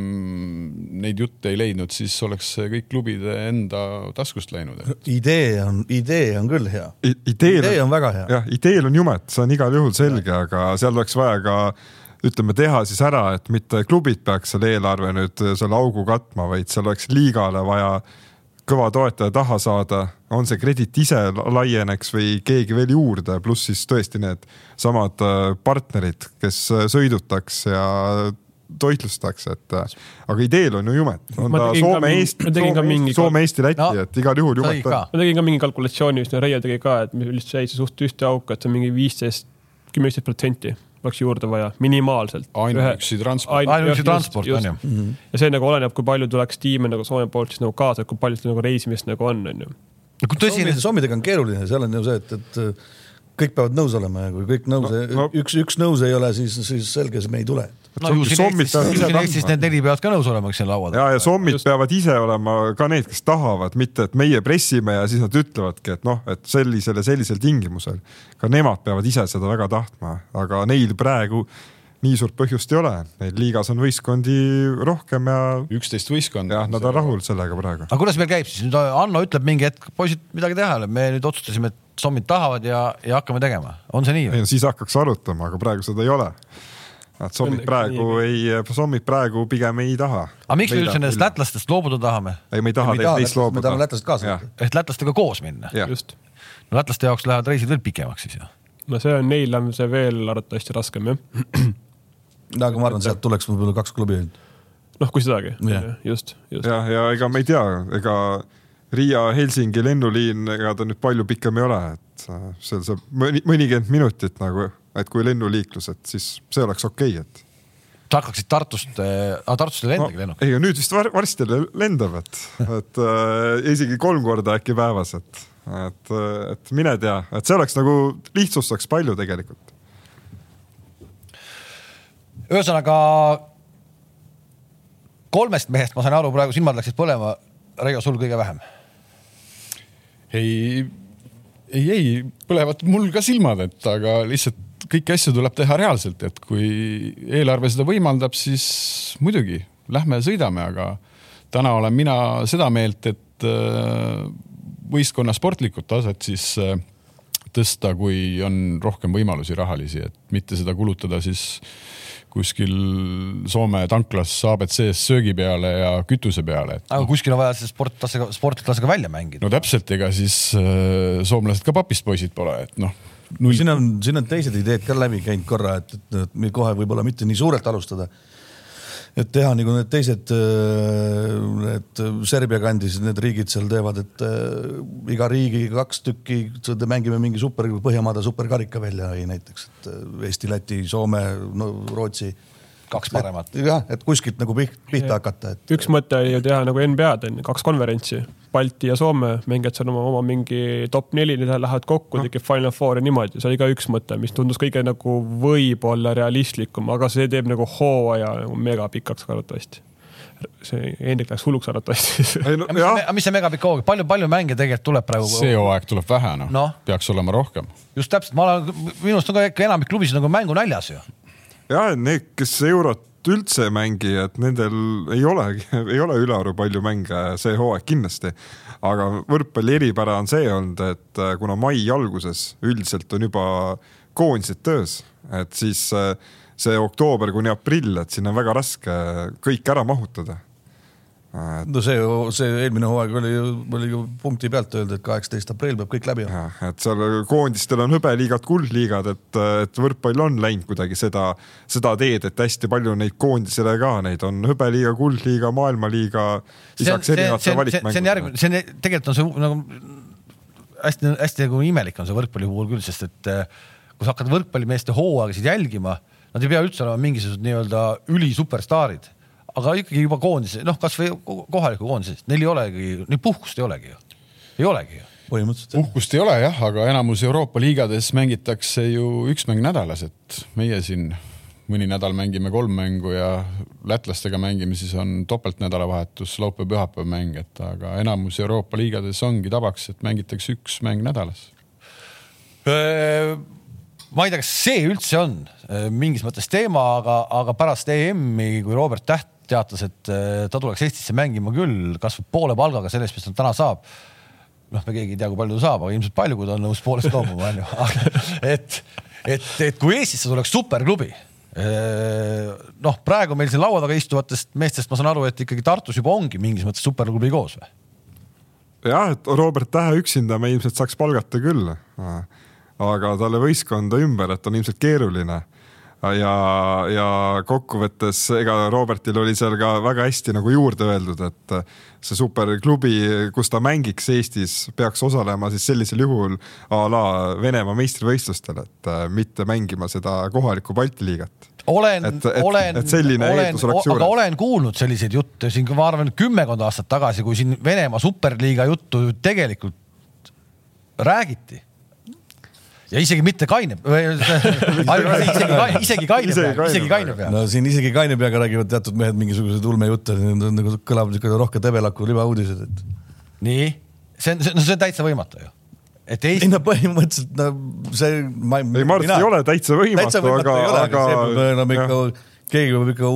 neid jutte ei leidnud, siis oleks see kõik klubide enda taskust läinud. idee on, idee on küll hea. idee on väga hea. jah, ideel on jumet, see on igal juhul selge, aga seal oleks vaja ka ütleme, teha siis ära, et mitte klubid peaks selle eelarve nüüd selle augu katma, vaid seal oleks liigale vaja kõva toetaja taha saada, on see krediit ise laieneks või keegi veel juurde, pluss siis tõesti need samad äh, partnerid, kes äh, sõidutaks ja toitlustaks, et äh, aga ideel on ju jumet, on Ma ta tegin ka Soome, mingi- Eesti Soome, Soome, Eesti, Läti No, et igal juhul jumet on. ma tegin ka mingi kalkulatsiooni, mis Reia tegi ka, et meil lihtsalt jäi see suht ühte auku, et see on mingi viisteist, kümme, viisteist protsenti oleks juurde vaja, minimaalselt. ainuüksi transport. ainuüksi transport on ju. ja see nagu oleneb, kui palju tuleks tiime nagu Soome poolt siis nagu kaasa, kui palju seda nagu reisimist nagu on, onju. kui tõsine, sommidega on keeruline, seal on ju see, et, et kõik peavad nõus olema ja kui kõik nõus No, no, üks, üks nõus ei ole, siis, siis selge, me ei tule. no ju siin Eestis, need neli peavad ka nõus olema, kes siin laua taga. ja, ja sommid Just. Just. peavad ise olema ka need, kes tahavad, mitte et meie pressime ja siis nad ütlevadki, et noh, et sellisel ja sellisel tingimusel. ka nemad peavad ise seda väga tahtma, aga neil praegu nii suurt põhjust ei ole, neil liigas on võistkondi rohkem ja üksteist võistkonda. jah, nad on rahul sellega praegu. aga kuidas meil käib siis nüüd Anno ütleb mingi hetk, poisid, midagi teha ei ole, me nüüd otsustasime, et sommid tahavad ja, ja hakkame tegema, on see nii ei no siis hakkaks arutama, aga praegu seda ei ole. Nad sommid Õnneks praegu ei, sommid praegu pigem ei taha. aga miks me üldse nendest? lätlastest loobuda tahame? ei, me ei taha Me ei taha neist lätlastest- me loobuda. tahame lätlased kaasa jah, võtta. et lätlastega koos minna? jah, just. no lätlaste jaoks lähevad reisid veel pikemaks siis ju. no see on, neil on see veel arvatavasti raskem jah. *clears throat* aga ma arvan, sealt tuleks võib-olla kaks klubi. noh, kui sedagi Jah., just, just. ja, ja ega ma ei tea, ega Riia-Helsingi lennuliin, ega ta nüüd palju pikem ei ole, et äh, seal saab mõni, mõnikümmend minutit nagu, et kui lennuliiklus, et siis see oleks okei okay,, et hakkaksid Tartust äh,, Tartust ei lendagi no, lennuk. ei, nüüd vist var varsti lendab, et, et äh, isegi kolm korda äkki päevas, et, et, et mine tea, et see oleks nagu lihtsustaks palju tegelikult. ühesõnaga kolmest mehest ma sain aru, praegu silmad läksid põlema. Reigo, sul kõige vähem? Ei, ei, ei põlevad mul ka silmad, et aga lihtsalt kõiki asju tuleb teha reaalselt, et kui eelarve seda võimaldab, siis muidugi lähme sõidame, aga täna olen mina seda meelt, et äh, võistkonna sportlikud taset siis äh, tõsta, kui on rohkem võimalusi rahalisi, et mitte seda kulutada siis kuskil Soome tanklas abc-s söögi peale ja kütuse peale. aga kuskil on vaja see sportlasega, sportlasega välja mängida. no täpselt, ega siis äh, soomlased ka papist poisid pole, et noh null. siin on, siin on teised ideed ka läbi käinud korra, et, et, et kohe võib-olla mitte nii suurelt alustada. Et teha nagu need teised, äh, need Serbia kandis, need riigid seal teevad, et äh, iga riigi kaks tükki, mängime mingi super, Põhjamaade superkarika välja või näiteks, et äh, Eesti, Läti, Soome no,, Rootsi kaks paremat. jah, et kuskilt nagu pihta hakata, et. üks mõte oli ju teha nagu NBA-d on ju, kaks konverentsi Balti ja Soome mängivad seal oma, oma mingi top neli, need lähevad kokku no., tekib Final Four ja niimoodi, see oli ka üks mõte, mis tundus kõige nagu võib-olla realistlikum, aga see teeb nagu hooaja nagu megapikaks arvatavasti see Hendrik läks hulluks arvatavasti no,. mis, mis see megapikk hooaeg, palju, palju mänge tegelikult tuleb praegu? see hooaeg tuleb vähe noh no., peaks olema rohkem. just täpselt, ma olen, minu arust on ka ikka enamik klubisid nagu mängu näljas ju. Jah, need, kes eurot üldse ei mängi, et nendel ei olegi, *laughs* ei ole ülearu palju mänge see hooaeg kindlasti. aga võrkpalli eripära on see olnud, et äh, kuna mai alguses üldiselt on juba koondised töös, et siis äh, see oktoober kuni aprill, et sinna on väga raske kõik ära mahutada no see, see eelmine hooaeg oli ju, oli ju punkti pealt öelda, et kaheksateist aprill peab kõik läbi olema. et seal koondistel on hõbeliigad, kuldliigad, et, et võrkpall on läinud kuidagi seda, seda teed, et hästi palju neid koondisele ka, neid on hõbeliiga, kuldliiga, maailmaliiga. see on, see, see, see, see on järgmine, see on tegelikult on see nagu hästi-hästi nagu imelik on see võrkpalli puhul küll, sest et eh, kui sa hakkad võrkpallimeeste hooaegasid jälgima, nad ei pea üldse olema mingisugused nii-öelda ülisuperstaarid aga ikkagi juba koondis, noh, kasvõi kohaliku koondise, neil ei olegi, neil puhkust ei olegi ju, ei olegi ju. Põhimõtteliselt. puhkust ei ole jah, aga enamus Euroopa liigades mängitakse ju üks mäng nädalas, et meie siin mõni nädal mängime kolm mängu ja lätlastega mängime, siis on topeltnädalavahetus, laupäev-pühapäev mäng, et aga enamus Euroopa liigades ongi tavaks, et mängitakse üks mäng nädalas. Ma ei tea, kas see üldse on mingis mõttes teema, aga, aga pärast EM-i, kui Robert Täht teatas, et äh, ta tuleks Eestisse mängima küll, kasvõi poole palgaga sellest, mis ta täna saab. noh, me keegi ei tea, kui palju ta saab, aga ilmselt palju, kui ta on nõus poolest loobuma, onju. *laughs* et, et, et kui Eestisse tuleks superklubi äh, noh, praegu meil siin laua taga istuvatest meestest ma saan aru, et ikkagi Tartus juba ongi mingis mõttes superklubi koos või? jah, et Robert Tähe üksinda me ilmselt saaks palgata küll. aga talle võistkonda ümber, et on ilmselt keeruline ja, ja kokkuvõttes ega Robertil oli seal ka väga hästi nagu juurde öeldud, et see superklubi, kus ta mängiks Eestis, peaks osalema siis sellisel juhul a la Venemaa meistrivõistlustel, et mitte mängima seda kohalikku Balti liigat. Olen, olen, olen, aga olen kuulnud selliseid jutte siin, ma arvan, kümmekond aastat tagasi, kui siin Venemaa superliiga juttu tegelikult räägiti ja isegi mitte kaine isegi, *laughs* isegi kaine pea, isegi kaine pea. no siin isegi kaine peaga räägivad teatud mehed mingisuguseid ulmejutte, nagu kõlavad niisugune rohke debelaku libauudised, et. nii, see on, no see on täitsa võimatu ju et Eesti. ei no põhimõtteliselt no see, ma ei. ei, ma arvan, et ei ole täitsa võimatu, aga, aga. enam ikka, keegi peab ikka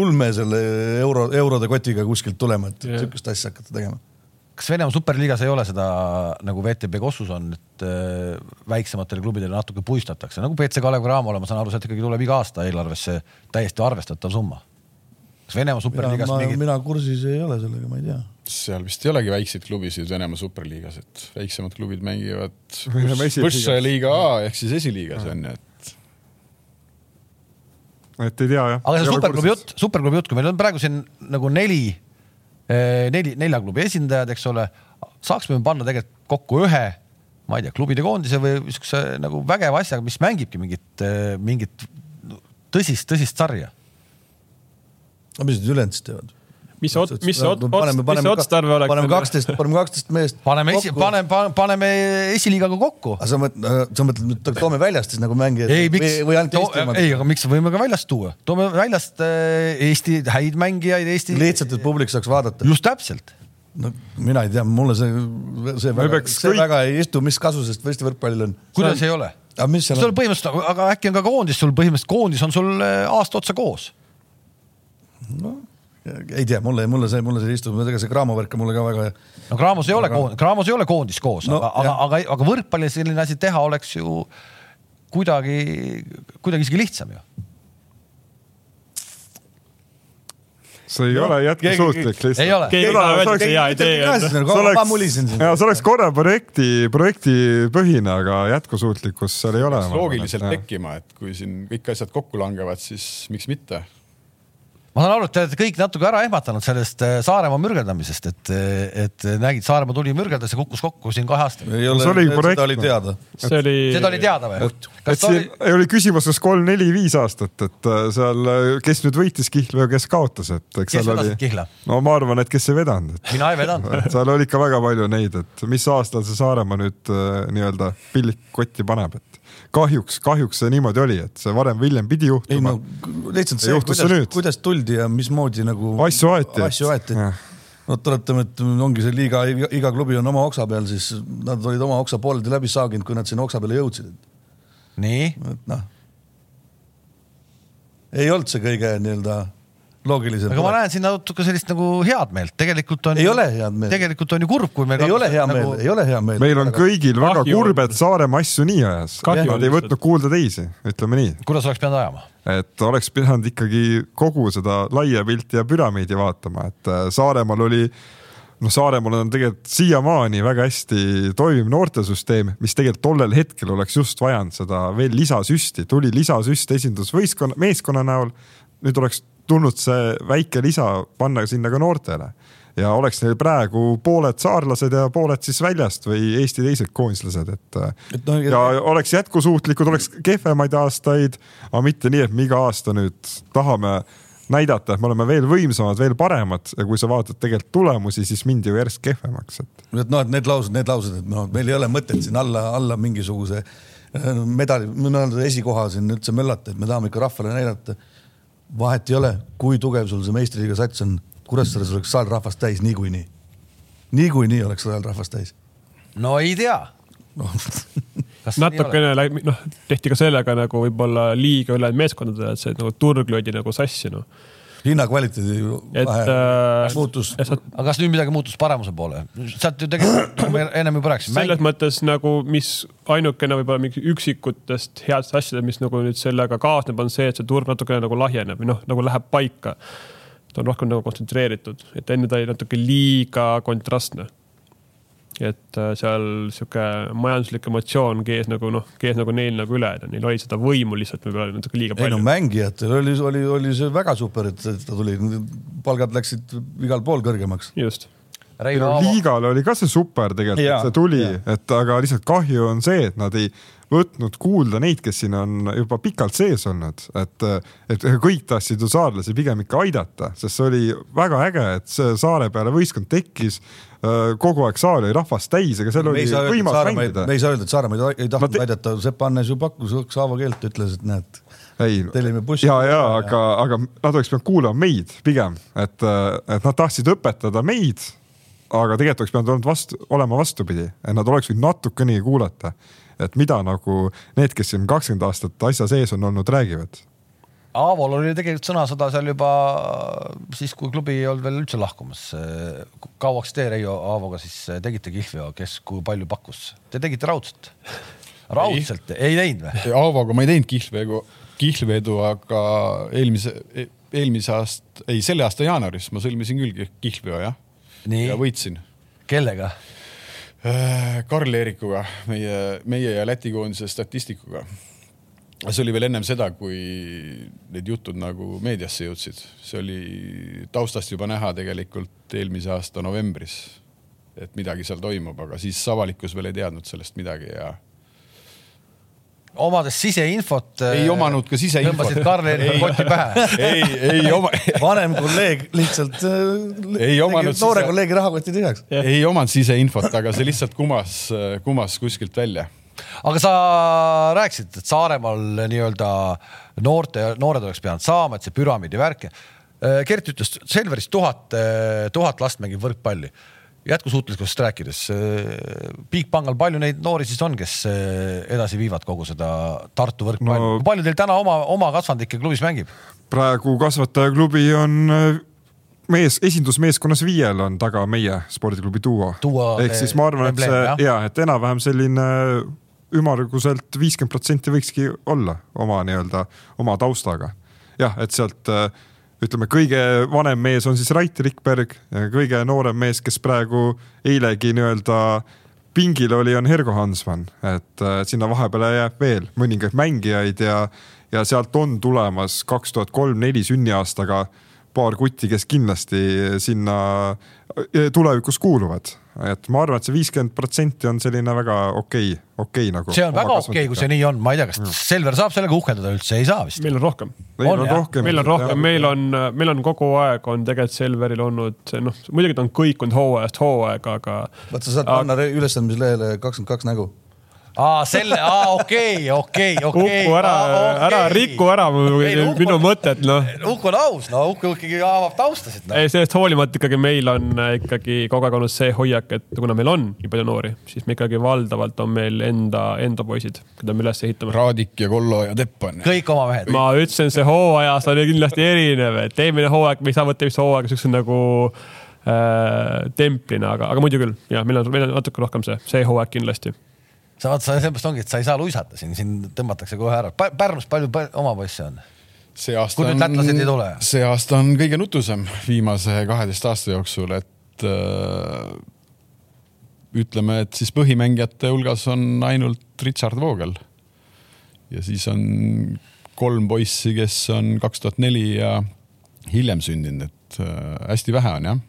ulme selle euro, eurode kotiga kuskilt tulema, et sihukest asja hakata tegema kas Venemaa superliigas ei ole seda nagu VTB Kossus on, et äh, väiksematele klubidele natuke puistatakse, nagu BC Kalev Cramole, ma saan aru, sealt ikkagi tuleb iga aasta eelarvesse täiesti arvestatav summa. kas Venemaa superliigas mingit? mina kursis ei ole sellega, ma ei tea. seal vist ei olegi väikseid klubisid Venemaa superliigas, et väiksemad klubid mängivad *laughs* Võssa liiga A ehk siis esiliigas on ju, et et ei tea jah. aga see superklubi jutt, superklubi jutt, kui meil on praegu siin nagu neli neli, nelja klubi esindajad, eks ole. saaksime panna tegelikult kokku ühe, ma ei tea, klubide koondise või niisuguse nagu vägeva asjaga, mis mängibki mingit, eh, mingit tõsist, tõsist sarja. no mis need ülejäänud siis teevad? Mis mis ot-, paneme, mis otstarve oleks? paneme kaksteist, paneme kaksteist meest. paneme esi, paneme, paneme esiliigaga kokku. aga sa mõtled, sa mõtled toome väljast siis nagu mängijad ei, miks ei, aga miks võime ka väljast tuua, toome väljast äh, Eesti häid mängijaid, Eesti. lihtsalt, et publik saaks vaadata. just täpselt. no mina ei tea, mulle see, see Me väga, see kõik- väga ei istu, mis kasu sellest Eesti võrkpallil on? kuidas ei ole? aga mis seal sul on? põhimõtteliselt, aga äkki on ka koondis sul põhimõtteliselt, koondis on sul äh, aasta otsa koos. Ei tea, mulle, mulle see, mulle see ei istu, ega see Graamo värk on mulle ka väga no Graamos ei ole koondis, Graamos ei ole koondis koos No, no,, aga, aga, aga, aga võrkpallis selline asi teha oleks ju kuidagi, kuidagi isegi lihtsam ju. see ei ole jätkusuutlik lihtsalt. ei ole. keegi ei taha öelda, et see hea idee ma oleks mulisin, siin. ja see oleks korra projekti, projektipõhine, aga jätkusuutlikkust seal ei ole. loogiliselt tekkima, et kui siin kõik asjad kokku langevad, siis miks mitte. Ma saan aru, et te olete kõik natuke ära ehmatanud sellest äh, Saaremaa mürgeldamisest, et, et nägid, Saaremaa tuli mürgeldas ja kukkus kokku siin kahe aastaga. See oli seda korrektne. oli teada. see oli. seda oli teada või? et ta siin oli, oli küsimus, kas kolm, neli, viis aastat, et seal, kes nüüd võitis Kihlveo, kes kaotas, et eks kes seal oli, Kihla? no ma arvan, et kes ei vedanud, et mina ei vedanud. *laughs* et seal oli ikka väga palju neid, et mis aastal see Saaremaa nüüd nii-öelda pillik kotti paneb, et kahjuks, kahjuks see niimoodi oli, et see varem või hiljem pidi ei juhtuma no. lihtsalt Ja see, kuidas nüüd., kuidas tuldi ja mismoodi nagu asju aeti. asju aeti. no tuletame, et ongi see liiga, iga klubi on oma oksa peal, siis nad olid oma oksa pooleldi läbi saaginud, kui nad sinna oksa peale jõudsid, nii, et noh. ei olnud see kõige nii-öelda loogilisem. aga ma näen siin natuke sellist nagu head meelt, tegelikult on. Ei ole head meelt. tegelikult on ju kurb, kui meil. ei ole hea meel, ei ole hea meel. meil on kõigil väga Kahju on. kurb, et Saaremaa asju nii ajas. Nad ei võtnud kuulda teisi, ütleme nii kuidas oleks pidanud ajama? et oleks pidanud ikkagi kogu seda laia pilti ja püramiidi vaatama, et äh, Saaremaal oli noh, Saaremaal on tegelikult siiamaani väga hästi toimiv noortesüsteem, mis tegelikult tollel hetkel oleks just vajanud seda veel lisasüsti, tuli lisasüst esindusvõistkonna, meeskonna näol. nüüd oleks tulnud see väike lisa panna sinna ka noortele ja oleks neil praegu pooled saarlased ja pooled siis väljast või Eesti teised koondislased, et, no- ja oleks jätkusuutlikud, oleks kehvemaid aastaid, aga mitte nii, et me iga aasta nüüd tahame näidata, et me oleme veel võimsamad, veel paremad ja kui sa vaatad tegelikult tulemusi, siis mindi ju järjest kehvemaks, et et noh, et need laused, need laused, et noh, meil ei ole mõtet siin alla, alla mingisuguse äh, medali, esikoha siin üldse möllata, et me tahame ikka rahvale näidata. Vahet ei ole, kui tugev sul see meistriliiga sats on, Kuressaares oleks saal rahvast täis niikuinii. niikuinii oleks saal rahvast täis no ei tea. no. *laughs* natukene läbi, noh, tehti ka sellega nagu võib-olla liiga ülejäänud meeskondadele, et see nagu turg löödi nagu sassi, noh. Hinnakvaliteedi et vahe äh, muutus. aga kas nüüd midagi muutus paremuse poole? sealt ju tegelikult, nagu me ennem juba rääkisime selles, mõttes nagu, mis ainukene võib-olla mingi üksikutest headest asjadest, mis nagu nüüd sellega kaasneb, on see, et see turg natukene nagu lahjeneb või noh, nagu läheb paika. ta on rohkem nagu kontsentreeritud, et enne ta oli natuke liiga kontrastne. Et äh, seal sihuke majanduslik emotsioon kees nagu noh, kees nagu neil nagu üle, neil oli seda võimu lihtsalt võib-olla natuke liiga ei no palju. mängijatel oli, oli, oli see väga super, et ta tuli, palgad läksid igal pool kõrgemaks. just, Reino Aavo, liigale oli ka see super tegelikult, et see tuli et aga lihtsalt kahju on see, et nad ei võtnud kuulda neid, kes siin on juba pikalt sees olnud, et, et kõik tahtsid ju saarlasi pigem ikka aidata, sest see oli väga äge, et see saare peale võistkond tekkis. kogu aeg saal oli rahvast täis, aga seal oli võimas mängida me. ei saa öelda, et Saaremaa ei- tahtnud te- aidata, Sepp Hannes ju pakkus Saavo keelt, ütles, et näed, ei, ja, ja aga, aga nad oleks pidanud kuulama meid pigem, et, et nad tahtsid õpetada meid. aga tegelikult oleks pidanud olnud vastu, olema vastupidi, et nad oleks võinud natukenegi kuulata, et mida nagu need, kes siin kakskümmend aastat asja sees on olnud, räägivad. Aavol oli tegelikult sõnasõda seal juba siis, kui klubi ei olnud veel üldse lahkumas. kauaks te Reio Aavoga siis tegite kihlveo, kes kui palju pakkus? Te tegite raudselt? raudselt, ei teinud või? Aavoga ma ei teinud kihlvedu, kihlvedu, aga eelmise, eelmise aasta, ei selle aasta jaanuaris ma sõlmisin küll kihlveo jah. Ja võitsin. kellega? Karl Eerikuga, meie, meie ja Läti koondise statistikuga. see oli veel ennem seda, kui need jutud nagu meediasse jõudsid, see oli taustast juba näha tegelikult eelmise aasta novembris, et midagi seal toimub, aga siis avalikkus veel ei teadnud sellest midagi ja omades siseinfot. ei omanud ka siseinfot. tõmbasid Karl-Erik koti pähe. *laughs* ei, ei oma, *laughs* vanem kolleeg lihtsalt Ei omanud noore sise- kolleegi rahakoti tühjaks. ei omanud siseinfot, aga see lihtsalt kumas, kumas kuskilt välja. aga sa rääkisid, et Saaremaal nii-öelda noorte, noored oleks pidanud saama, et see püramiidi värk. Gert ütles Selveris tuhat, tuhat last mängib võrkpalli. Jätkusuutlikkusest rääkides, Bigbangal palju neid noori siis on, kes eh, edasi viivad kogu seda Tartu võrkpalli no,? Palju teil täna oma, oma kasvandike klubis mängib? praegu kasvatajaklubi on äh, mees, esindusmeeskonnas viiel on taga meie spordiklubi Duo, Duo ehk siis ma arvan, et see ja et enam-vähem selline ümmarguselt viiskümmend protsenti võikski olla oma nii-öelda oma taustaga. jah, et sealt äh, ütleme, kõige vanem mees on siis Rait Rikberg, kõige noorem mees, kes praegu eilegi nii-öelda pingil oli, on Hergo Hansman, et äh, sinna vahepeale jääb veel mõningaid mängijaid ja, ja sealt on tulemas kaks tuhat kolm-neli sünniaastaga paar kutti, kes kindlasti sinna äh, tulevikus kuuluvad. et ma arvan, et see viiskümmend protsenti on selline väga okei, okei nagu. see on väga okei, kui see nii on, ma ei tea, kas Selver saab sellega uhkeldada üldse, ei saa vist. meil on rohkem. meil On, rohkem. meil on rohkem, meil on, meil on kogu aeg on tegelikult Selveril olnud, noh, muidugi ta on kõikunud hooajast hooaega, aga vaat sa saad panna re- ülestõmbmislehele kakskümmend kaks nägu. aa, selle, aa okei, okei, okei. Uku ära, ära riku ära mu- minu mõtet, noh. Uku on aus, no Uku ikkagi avab taustasid no.. ei, sellest hoolimata ikkagi meil on äh, ikkagi kogu aeg olnud see hoiak, et kuna meil on nii palju noori, siis me ikkagi valdavalt on meil enda, enda poisid, keda me üles ehitame. Raadik ja Kollo ja Tepp on. kõik oma mehed. ma ütlesin, see hooajas oli kindlasti erinev, et eelmine hooaeg, me ei saa võtta vist hooaega siukse nagu äh, templina, aga, aga muidu küll ja meil on, meil on natuke rohkem see, see hooaeg kindlasti. Sa vaata, sellepärast ongi, et sa ei saa luisata siin, siin tõmmatakse kohe ära. Pärnus palju pä- oma poisse on? see aasta tule? see aasta on kõige nutusem viimase kaheteist aasta jooksul, et äh, ütleme, et siis põhimängijate hulgas on ainult Richard Voogel. ja siis on kolm poissi, kes on kaks tuhat neli ja hiljem sündinud, et äh, hästi vähe on jah.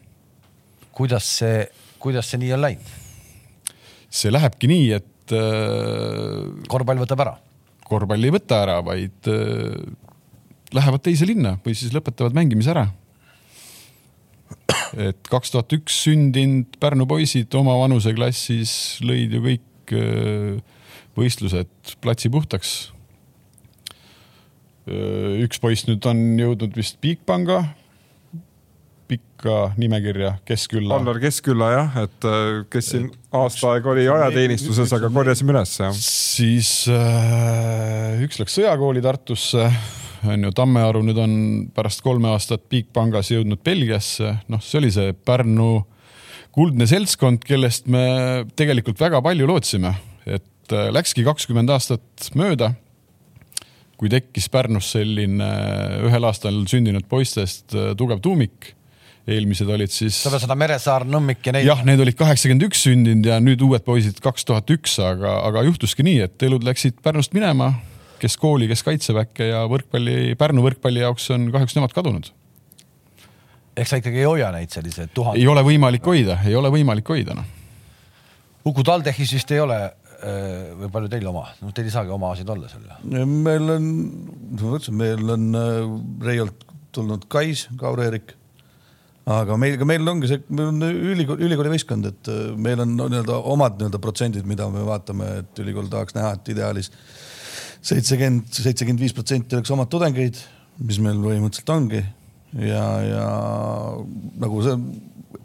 kuidas see, kuidas see nii on läinud? see lähebki nii, et äh, korvpall võtab ära. korvpalli ei võta ära, vaid äh, lähevad teise linna või siis lõpetavad mängimise ära. et kaks tuhat üks sündinud Pärnu poisid oma vanuseklassis lõid ju kõik äh, võistlused platsi puhtaks. üks poiss nüüd on jõudnud vist Bigpanga pikka nimekirja Keskkülla. Allar Keskkülla jah, et äh, kes siin aasta aega oli ajateenistuses, aga korjasime üles jah. siis äh, üks läks sõjakooli Tartusse, on ju, Tammearu nüüd on pärast kolme aastat Bigpangas jõudnud Belgiasse, noh, see oli see Pärnu kuldne seltskond, kellest me tegelikult väga palju lootsime, et äh, läkski kakskümmend aastat mööda kui tekkis Pärnus selline ühel aastal sündinud poistest äh, tugev tuumik, eelmised olid siis sa pead seda Meresaar, Nõmmik ja neid. jah, need olid kaheksakümmend üks sündinud ja nüüd uued poisid kaks tuhat üks, aga, aga juhtuski nii, et elud läksid Pärnust minema, kes kooli, kes kaitseväkke ja võrkpalli, Pärnu võrkpalli jaoks on kahjuks nemad kadunud. eks sa ikkagi ei hoia neid selliseid tuhandeid ei. ole võimalik hoida, ei ole võimalik hoida noh. Uku TalTechis vist ei ole äh, või palju teil oma, no teil ei saagi omaasid olla seal. meil on, ma ütlesin, meil on äh, Reiolt tulnud Kais, Kaur-Erik. Aga meil, meil ongi see, meil on ülikooli, ülikooli võistkond, et äh, meil on no, nii-öelda omad nii-öelda protsendid, mida me vaatame, et ülikool tahaks näha, et ideaalis seitsekümmend, seitsekümmend viis protsenti oleks omad tudengeid, mis meil põhimõtteliselt ongi ja, ja nagu see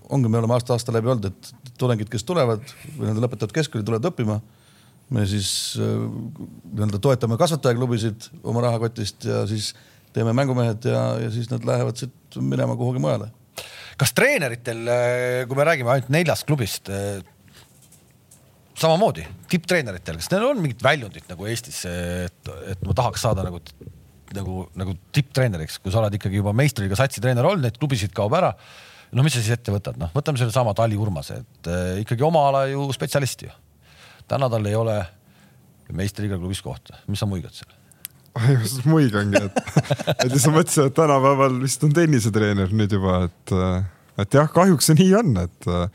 ongi, me oleme aasta-aasta läbi olnud, et tudengid, kes tulevad või nad lõpetavad keskkooli, tulevad õppima me siis äh, nii-öelda toetame kasvatajaklubisid oma rahakotist ja siis teeme mängumehed ja, ja siis nad lähevad siit minema kuhugi mujale. Kas treeneritel, kui me räägime ainult neljast klubist, samamoodi tipptreeneritel, kas neil on mingit väljundit nagu Eestis, et, et ma tahaks saada nagu, nagu, nagu tipptreeneriks, kui sa oled ikkagi juba meistriga satsi treener olnud, neid klubisid kaob ära no mis sa siis ette võtad, noh, võtame sellesama Tali Urmase, et äh, ikkagi oma ala ju spetsialist ju. täna tal ei ole meistriga klubis kohta, mis sa muigad seal? Just muigangi, et, et siis ma mõtlesin, et tänapäeval vist on tennisetreener nüüd juba, et, et jah, kahjuks see nii on, et äh,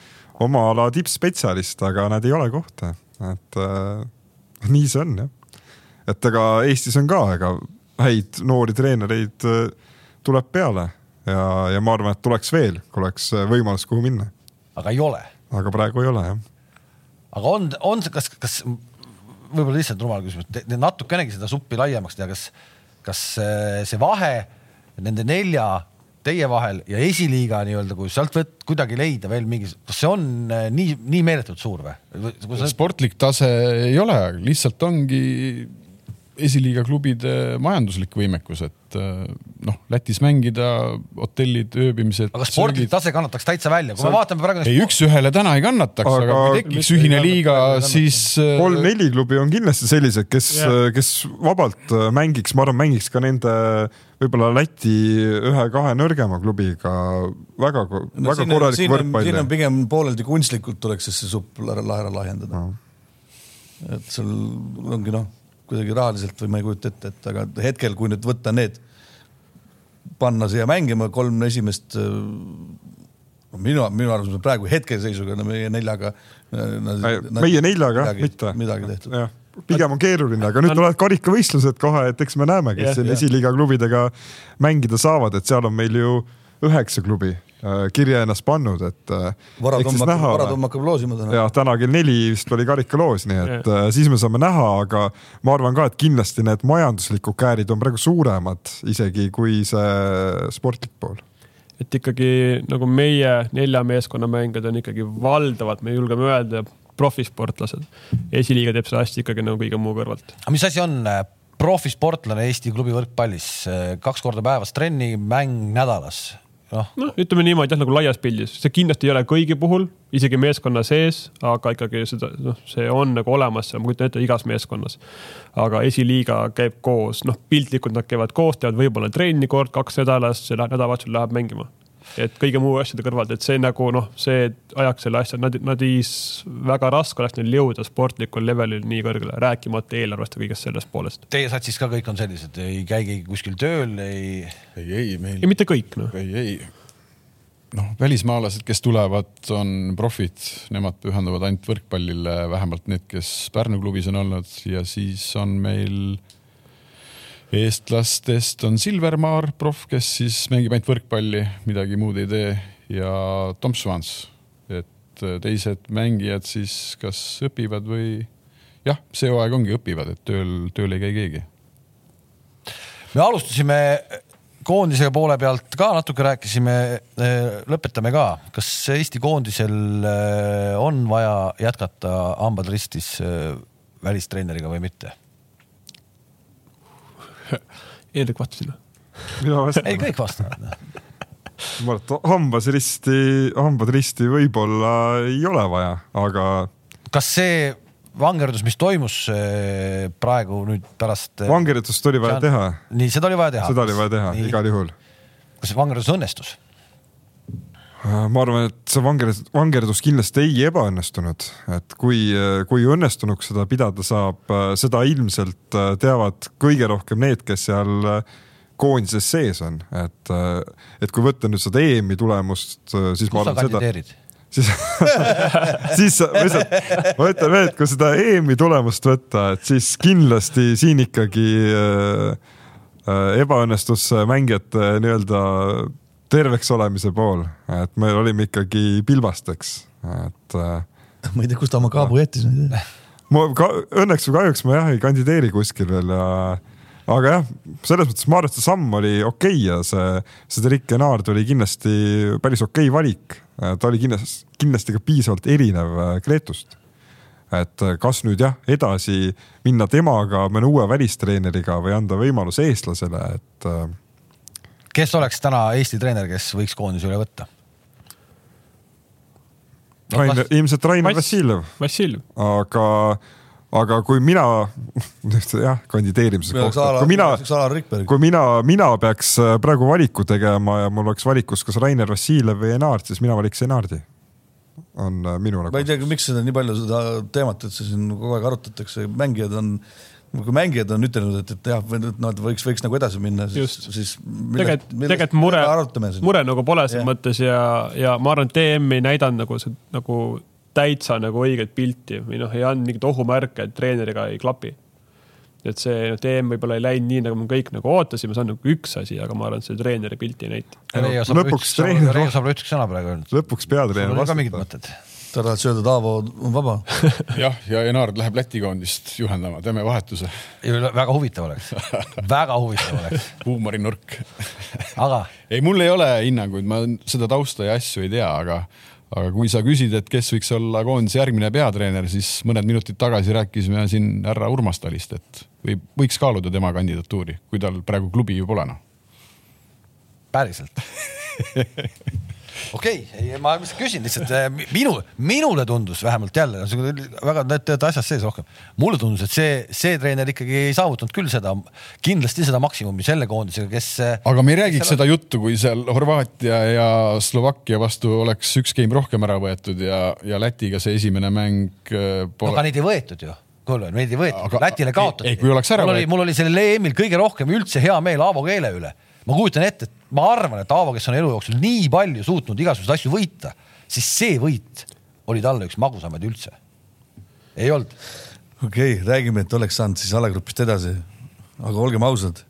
oma ala tippspetsialist, aga nad ei ole kohta, et äh, nii see on jah. et ega Eestis on ka, ega häid noori treenereid äh, tuleb peale ja, ja ma arvan, et tuleks veel, kui oleks äh, võimalus, kuhu minna. aga ei ole. aga praegu ei ole jah. aga on, on kas, kas võib-olla lihtsalt rumal küsimus, natukenegi seda suppi laiemaks teha, kas, kas äh, see vahe nende nelja teie vahel ja esiliiga nii-öelda, kui sealt võt, kuidagi leida veel mingi, kas see on nii, nii meeletult suur või? sportlik tase ei ole, lihtsalt ongi esiliiga klubide majanduslik võimekus, et äh, noh, Lätis mängida, hotellid, ööbimised. aga spordlik tase kannataks täitsa välja, kui me vaatame praegu. ei, üks-ühele täna ei kannataks, aga kui tekiks ühine liiga, siis. Äh, kolm-neli klubi on kindlasti sellised, kes kes vabalt äh, mängiks, ma arvan, mängiks ka nende võib-olla Läti ühe-kahe nõrgema klubiga väga no,, väga korralikku võrkpalli. siin on pigem pooleldi kunstlikult tuleks siis see supp ära lahendada no.. et seal ongi noh kuidagi rahaliselt või ma ei kujuta ette, et aga hetkel, kui nüüd võtta need, panna siia mängima kolm esimest no minu, minu arvates praegu hetkeseisuga no meie neljaga. meie neljaga midagi, mitte. midagi tehtud. pigem on keeruline, aga nüüd tulevad karikavõistlused kohe, et eks me näeme, kes siin esiliiga klubidega mängida saavad, et seal on meil ju üheksa klubi Äh, kirja ennast pannud, et. Äh, varatumm hakkab, loosima täna. jah, täna kell neli vist oli karikaloos, nii et ja. Äh, siis me saame näha, aga ma arvan ka, et kindlasti need majanduslikud käärid on praegu suuremad isegi kui see sportlik pool et ikkagi nagu meie nelja meeskonna mängijad on ikkagi valdavalt, me julgeme öelda, profisportlased. esiliiga teeb seda hästi ikkagi nagu kõige muu kõrvalt. aga mis asi on profisportlane Eesti klubi võrkpallis? kaks korda päevas trenni, mäng nädalas noh no, no, ütleme niimoodi jah, nagu laias pildis, see kindlasti ei ole kõigi puhul, isegi meeskonna sees, aga ikkagi seda, noh, see on nagu olemas, ma kujutan ette igas meeskonnas. aga esiliiga käib koos, noh, piltlikult nad käivad koos, teevad võib-olla trenni kord kaks nädalas, nädalavahetusel läheb mängima et kõige muu asjade kõrvalt, et see nagu noh, see ajaks selle asja, nad, nad ei, väga raske oleks neil jõuda sportlikul levelil nii kõrgele, rääkimata eelarvest ja kõigest sellest poolest. Teie satsis ka kõik on sellised, ei käi keegi kuskil tööl, ei? ei, ei meil. ei, mitte kõik noh. ei, ei noh, välismaalased, kes tulevad, on profid, nemad pühenduvad ainult võrkpallile, vähemalt need, kes Pärnu klubis on olnud ja siis on meil eestlastest on Silvermaar, proff, kes siis mängib ainult võrkpalli, midagi muud ei tee ja Tom Swans, et äh, teised mängijad siis kas õpivad või jah, see hooaeg ongi õpivad, et tööl, tööl ei käi keegi. me alustasime koondisega poole pealt ka natuke rääkisime, äh, lõpetame ka, kas Eesti koondisel äh, on vaja jätkata hambad ristis välistreeneriga või mitte? *laughs* Hendrik vastas sinna. mina vastan. ei, kõik vastavad ma arvan, et hambas risti, hambad risti võib-olla ei ole vaja, aga. kas see vangerdus, mis toimus praegu nüüd pärast. Eh, vangerdust oli vaja teha. nii, seda oli vaja teha. seda oli vaja teha nii. igal juhul. kas see vangerdus õnnestus? Äh, ma arvan, et see vangerdus, vangerdus kindlasti ei ebaõnnestunud, et kui, kui õnnestunuks seda pidada saab, äh, seda ilmselt äh, teavad kõige rohkem need, kes seal koondises sees on, et, et kui võtta nüüd seda EM-i tulemust, siis Kus ma arvan seda *laughs* siis siis ma lihtsalt, ma ütlen veel, et kui seda EM-i tulemust võtta, et siis kindlasti siin ikkagi äh, ebaõnnestus mängijate nii-öelda terveks olemise pool, et me olime ikkagi pilbasteks, et. Äh, *laughs* ma ei tea, kust ta oma kaabu jättis, ma ei tea. ma ka õnneks või kahjuks ma jah ei kandideeri kuskil veel ja, aga jah, selles mõttes ma arvan, et see samm oli okei okay ja see, see Derek Enard oli kindlasti päris okei okay valik. ta oli kindlasti, kindlasti ka piisavalt erinev Gretust äh, et äh, kas nüüd jah, edasi minna temaga, mõne uue välistreeneriga või anda võimalus eestlasele, et kes oleks täna Eesti treener, kes võiks koondise üle võtta? Rainer, ilmselt Rainer Vassiljev. Vassiljev. aga, aga kui mina, *laughs* jah, kandideerimise kohta, kui mina, kui mina, mina peaks äh, praegu valiku tegema ja mul oleks valikus kas Rainer Vassiljev või Enard, siis mina valiks Enardi. on äh, minu nagu. ma ei tea, miks seda nii palju seda teemat üldse siin kogu aeg arutatakse, mängijad on kui mängijad on ütelnud, et, et jah, nad võiks, võiks nagu edasi minna, siis, siis tegelikult, tegelikult mure, mure nagu pole selles mõttes ja, ja ma arvan, et DM ei näidanud nagu see nagu täitsa nagu õiget pilti või noh, ei andnud mingit ohumärke, et treeneriga ei klapi. et see noh, EM võib-olla ei läinud nii, nagu me kõik nagu ootasime, see on nagu üks asi, aga ma arvan, et see treeneri pilti ei näita. Reijo saab üks sõna praegu öelnud. lõpuks peatreener ka mingid vastutab. mõtted? Sa tahad öelda, et Aavo on vaba? *laughs* jah, ja Enard läheb Läti koondist juhendama, teeme vahetuse. väga huvitav oleks, väga huvitav oleks, *laughs* huumorinurk. aga ei, mul ei ole hinnanguid, ma seda tausta ja asju ei tea, aga, aga kui sa küsid, et kes võiks olla koondise järgmine peatreener, siis mõned minutid tagasi rääkisime siin härra Urmas Talist, et või võiks kaaluda tema kandidatuuri, kui tal praegu klubi ju pole noh. päriselt *laughs* okei okay,, ma küsin lihtsalt, minu, minule tundus vähemalt jälle, väga, te olete asjas sees rohkem. mulle tundus, et see, see treener ikkagi ei saavutanud küll seda, kindlasti seda maksimumi selle koondisega, kes. aga me ei räägiks seda juttu, kui seal Horvaatia ja Slovakkia vastu oleks üks game rohkem ära võetud ja, ja Lätiga see esimene mäng äh, pole aga neid ei võetud ju, kuule, neid ei võetud Lätile kaotati. mul oli, mul oli sellel EM-il kõige rohkem üldse hea meel Aavo Keele üle. Ma kujutan ette, et ma arvan, et Aavo, kes on elu jooksul nii palju suutnud igasuguseid asju võita, siis see võit oli talle üks magusamaid üldse. ei olnud okei okay,, räägime, et oleks saanud siis alagrupist edasi. aga olgem ausad,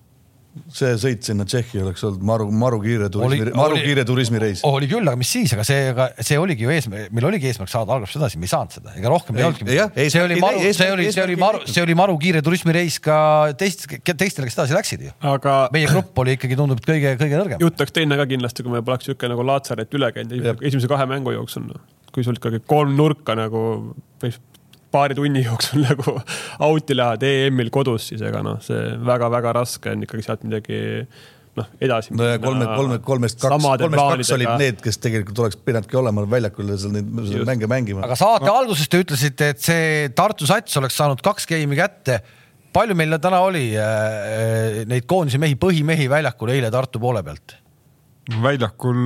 see sõit sinna Tšehhi oleks olnud maru, maru kiire turismi Oli-, maru oli- kiire turismireis. oli küll, aga mis siis, aga see, aga see oligi ju eesmärk, meil oligi eesmärk saada algusest edasi, me ei saanud seda, ega rohkem ei Ei, olnudki see oli maru, see oli, see oli maru, see oli maru kiire turismireis ka teist, teistele, kes edasi läksid ju. aga meie grupp oli ikkagi, tundub, et kõige, kõige nõrgem. jutt oleks teine ka kindlasti, kui meil poleks niisugune nagu Laatsaret üle käinud esimese- kahe mängu jooksul no.. kui sul ikkagi kolm nurka nagu paari tunni jooksul *laughs* nagu out'i lähevad EM-il kodus, siis ega noh, see väga-väga raske on ikkagi sealt midagi noh, edasi. no ja kolme, kolme, kolmest kaks, kolmest kaks olid need, kes tegelikult oleks pidanudki olema väljakul ja seal neid Just. mänge mängima. aga saate no. alguses te ütlesite, et see Tartu Sats oleks saanud kaks geimi kätte. palju meil täna oli äh, neid koondise mehi, põhimehi väljakul eile Tartu poole pealt? Väljakul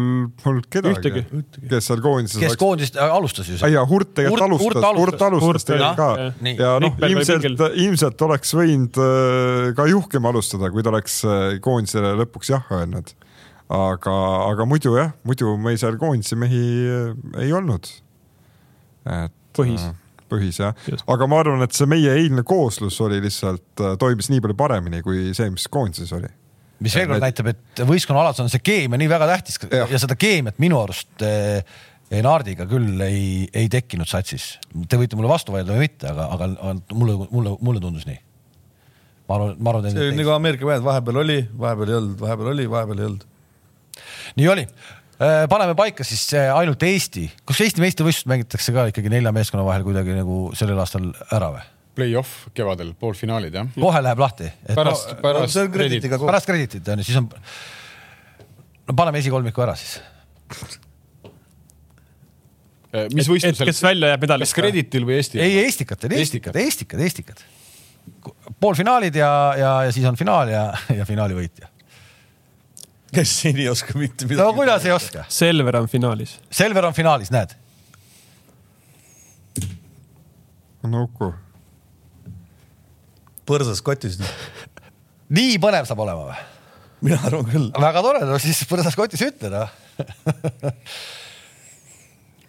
polnud kedagi Ühtegi., kes seal koondises kes koondist äh, alustas ju? jaa, Hurt tegelikult Hurt- Hurt alustas, Hurt alustas. alustas Hurt, tegelikult ka jah. Nii. ja noh, ilmselt ilmselt oleks võinud äh, ka juhkem alustada, kui ta oleks äh, koondisele lõpuks jah öelnud. aga, aga muidu jah, muidu meil seal koondise mehi ei olnud. et Põhis. põhis jah aga ma arvan, et see meie eilne kooslus oli lihtsalt, toimis nii palju paremini kui see, mis koondises oli mis veel kord näitab, et võistkonnaalas on see keemia nii väga tähtis Jah. ja seda keemiat minu arust eh, Enardiga küll ei, ei tekkinud satsis. Te võite mulle vastu vaielda või mitte, aga, aga mulle, mulle, mulle tundus nii. ma arvan, ma arvan, see oli nagu Ameerika mehed, vahepeal oli, vahepeal ei olnud, vahepeal oli, vahepeal ei olnud. nii oli. paneme paika siis eh, ainult Eesti, kas Eesti meistrivõistlust mängitakse ka ikkagi nelja meeskonna vahel kuidagi nagu sellel aastal ära või? Play-off kevadel, poolfinaalid jah. kohe läheb lahti. pärast, pärast on krediitiga pärast krediitit on ju, siis on. no paneme esikolmiku ära siis. Eh, mis võistlusel kes, välja jääb kas medalist? krediitil või Eesti? ei, Eestikatel, Eestikad, Eestikad, Eestikad. poolfinaalid ja, ja, ja siis on finaal ja, ja finaali võitja. kes siin ei oska mitte midagi. no kuidas ei oska? Selver on finaalis. Selver on finaalis, näed. Nuku. Põrsas kotis. nii põnev saab olema või? mina arvan küll. väga tore, no siis põrsas kotis ütle noh.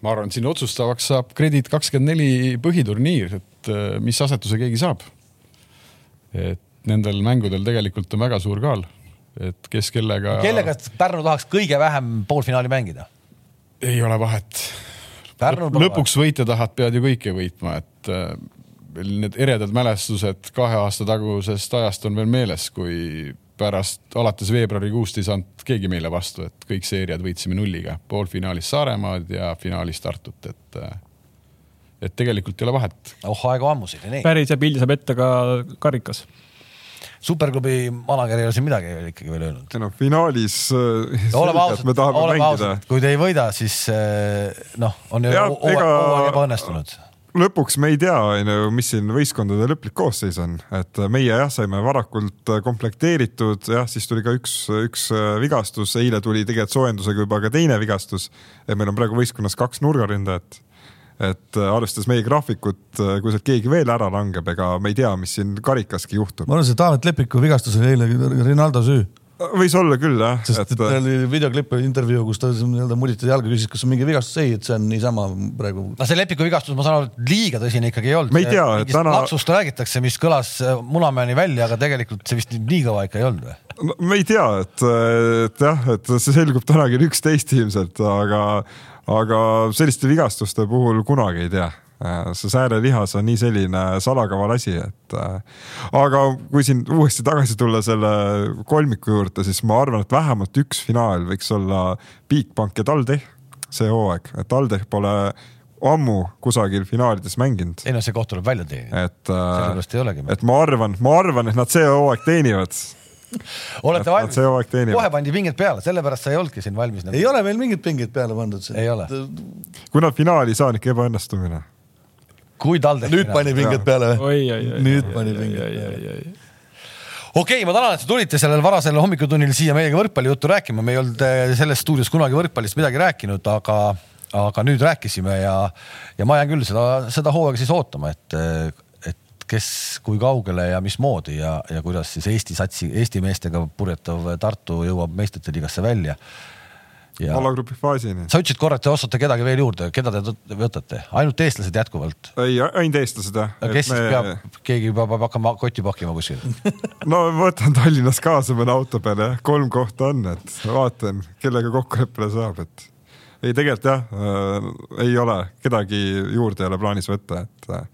ma arvan, et siin otsustavaks saab Kredit kakskümmend neli põhiturniir, et eh, mis asetuse keegi saab. et nendel mängudel tegelikult on väga suur kaal, et kes kellega. kellega Pärnu tahaks kõige vähem poolfinaali mängida? ei ole vahet. Lõpuks võita tahad, pead ju kõike võitma, et äh, veel need eredad mälestused kahe aasta tagusest ajast on veel meeles, kui pärast alates veebruarikuust ei saanud keegi meile vastu, et kõik seeriad võitsime nulliga, poolfinaalis Saaremaad ja finaalis Tartut, et äh, et tegelikult ei ole vahet. oh, aega ammusid ja nii. päris hea pildi saab ette ka karikas. superklubi manager ei ole siin midagi ikkagi veel öelnud. ei noh, finaalis äh, oleme ausad, tahame oleme mängida ausad, kui te ei võida, siis eh, noh, on ju ega- hooaeg ebaõnnestunud. Lõpuks me ei tea, onju, mis siin võistkondade lõplik koosseis on, et meie jah, saime varakult komplekteeritud, jah, siis tuli ka üks, üks vigastus, eile tuli tegelikult soojendusega juba ka teine vigastus. et meil on praegu võistkonnas kaks nurgaründajat. et arvestades meie graafikut, kui sealt keegi veel ära langeb, ega me ei tea, mis siin karikaski juhtub ma. arvan, see Taavet Lepiku vigastus oli eile Rinaldo süü. Võis olla küll jah, sest et tal oli videoklipp intervjuu, kus ta nii-öelda muditati jalga, küsis, kas on mingi vigastus, ei, et see on niisama praegu. no see Lepiku vigastus, ma saan aru, et liiga tõsine ikkagi ei olnud. me ei tea, et täna. laksust räägitakse, mis kõlas äh, Munamäeni välja, aga tegelikult see vist nii kõva ikka ei olnud või? no me ei tea, et, et jah, et see selgub täna kell üksteist ilmselt, aga, aga selliste vigastuste puhul kunagi ei tea Äh, see säärelihas on nii selline salakaval asi, et äh, aga kui siin uuesti tagasi tulla selle kolmiku juurde, siis ma arvan, et vähemalt üks finaal võiks olla Bigbank ja TalTech see hooaeg, et TalTech pole ammu kusagil finaalides mänginud. ei no see koht tuleb välja teenida. et, äh, et ma arvan, ma arvan, et nad see hooaeg teenivad olete valmis? kohe pandi pinged peale, sellepärast sa ei olnudki siin valmis nagu.. ei ole veel mingit pingeid peale pandud. ei ole. kui nad finaali ei saa, on ikka ebaõnnestumine kui TalTech. nüüd pani pinged peale või? nüüd pani pinged peale okei okay,, ma tänan, et te tulite sellel varasel hommikutunnil siia meiega võrkpallijuttu rääkima, me ei olnud eh, selles stuudios kunagi võrkpallist midagi rääkinud, aga, aga nüüd rääkisime ja, ja ma jään küll seda, seda hooaega siis ootama, et, et kes, kui kaugele ja mismoodi ja, ja kuidas siis Eesti satsi, Eesti meestega purjetav Tartu jõuab meistrite liigasse välja ja.... alagrupi faasini. sa ütlesid korra, et te ostate kedagi veel juurde, keda te võtate, ainult eestlased jätkuvalt? ei, ainult eestlased jah. kes siis me... peab, keegi peab, peab hakkama kotti pakkima kuskil *laughs* no võtan Tallinnas kaasa mõne auto peale jah, kolm kohta on, et vaatan, kellega kokkuleppele saab, et ei, tegelikult jah äh,, ei ole kedagi juurde ei ole plaanis võtta, et äh,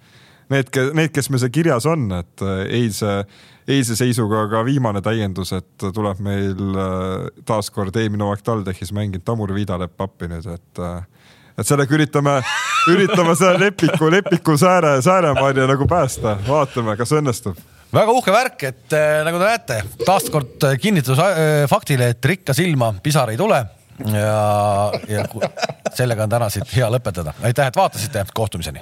need, need, kes meil seal kirjas on, et äh, eilse eilse seisuga ka viimane täiendus, et tuleb meil äh, taaskord eelmine hooaeg TalTechis mänginud Tamur Viidalepp appi nüüd, et äh, et sellega üritame, üritame selle Lepiku, Lepiku sääre, sääremaailma nagu päästa, vaatame, kas õnnestub. Väga uhke värk, et äh, nagu te näete, taaskord kinnitus äh, faktile, et rikka silma pisar ei tule. Ja, ja sellega on täna siit hea lõpetada. aitäh, et vaatasite, kohtumiseni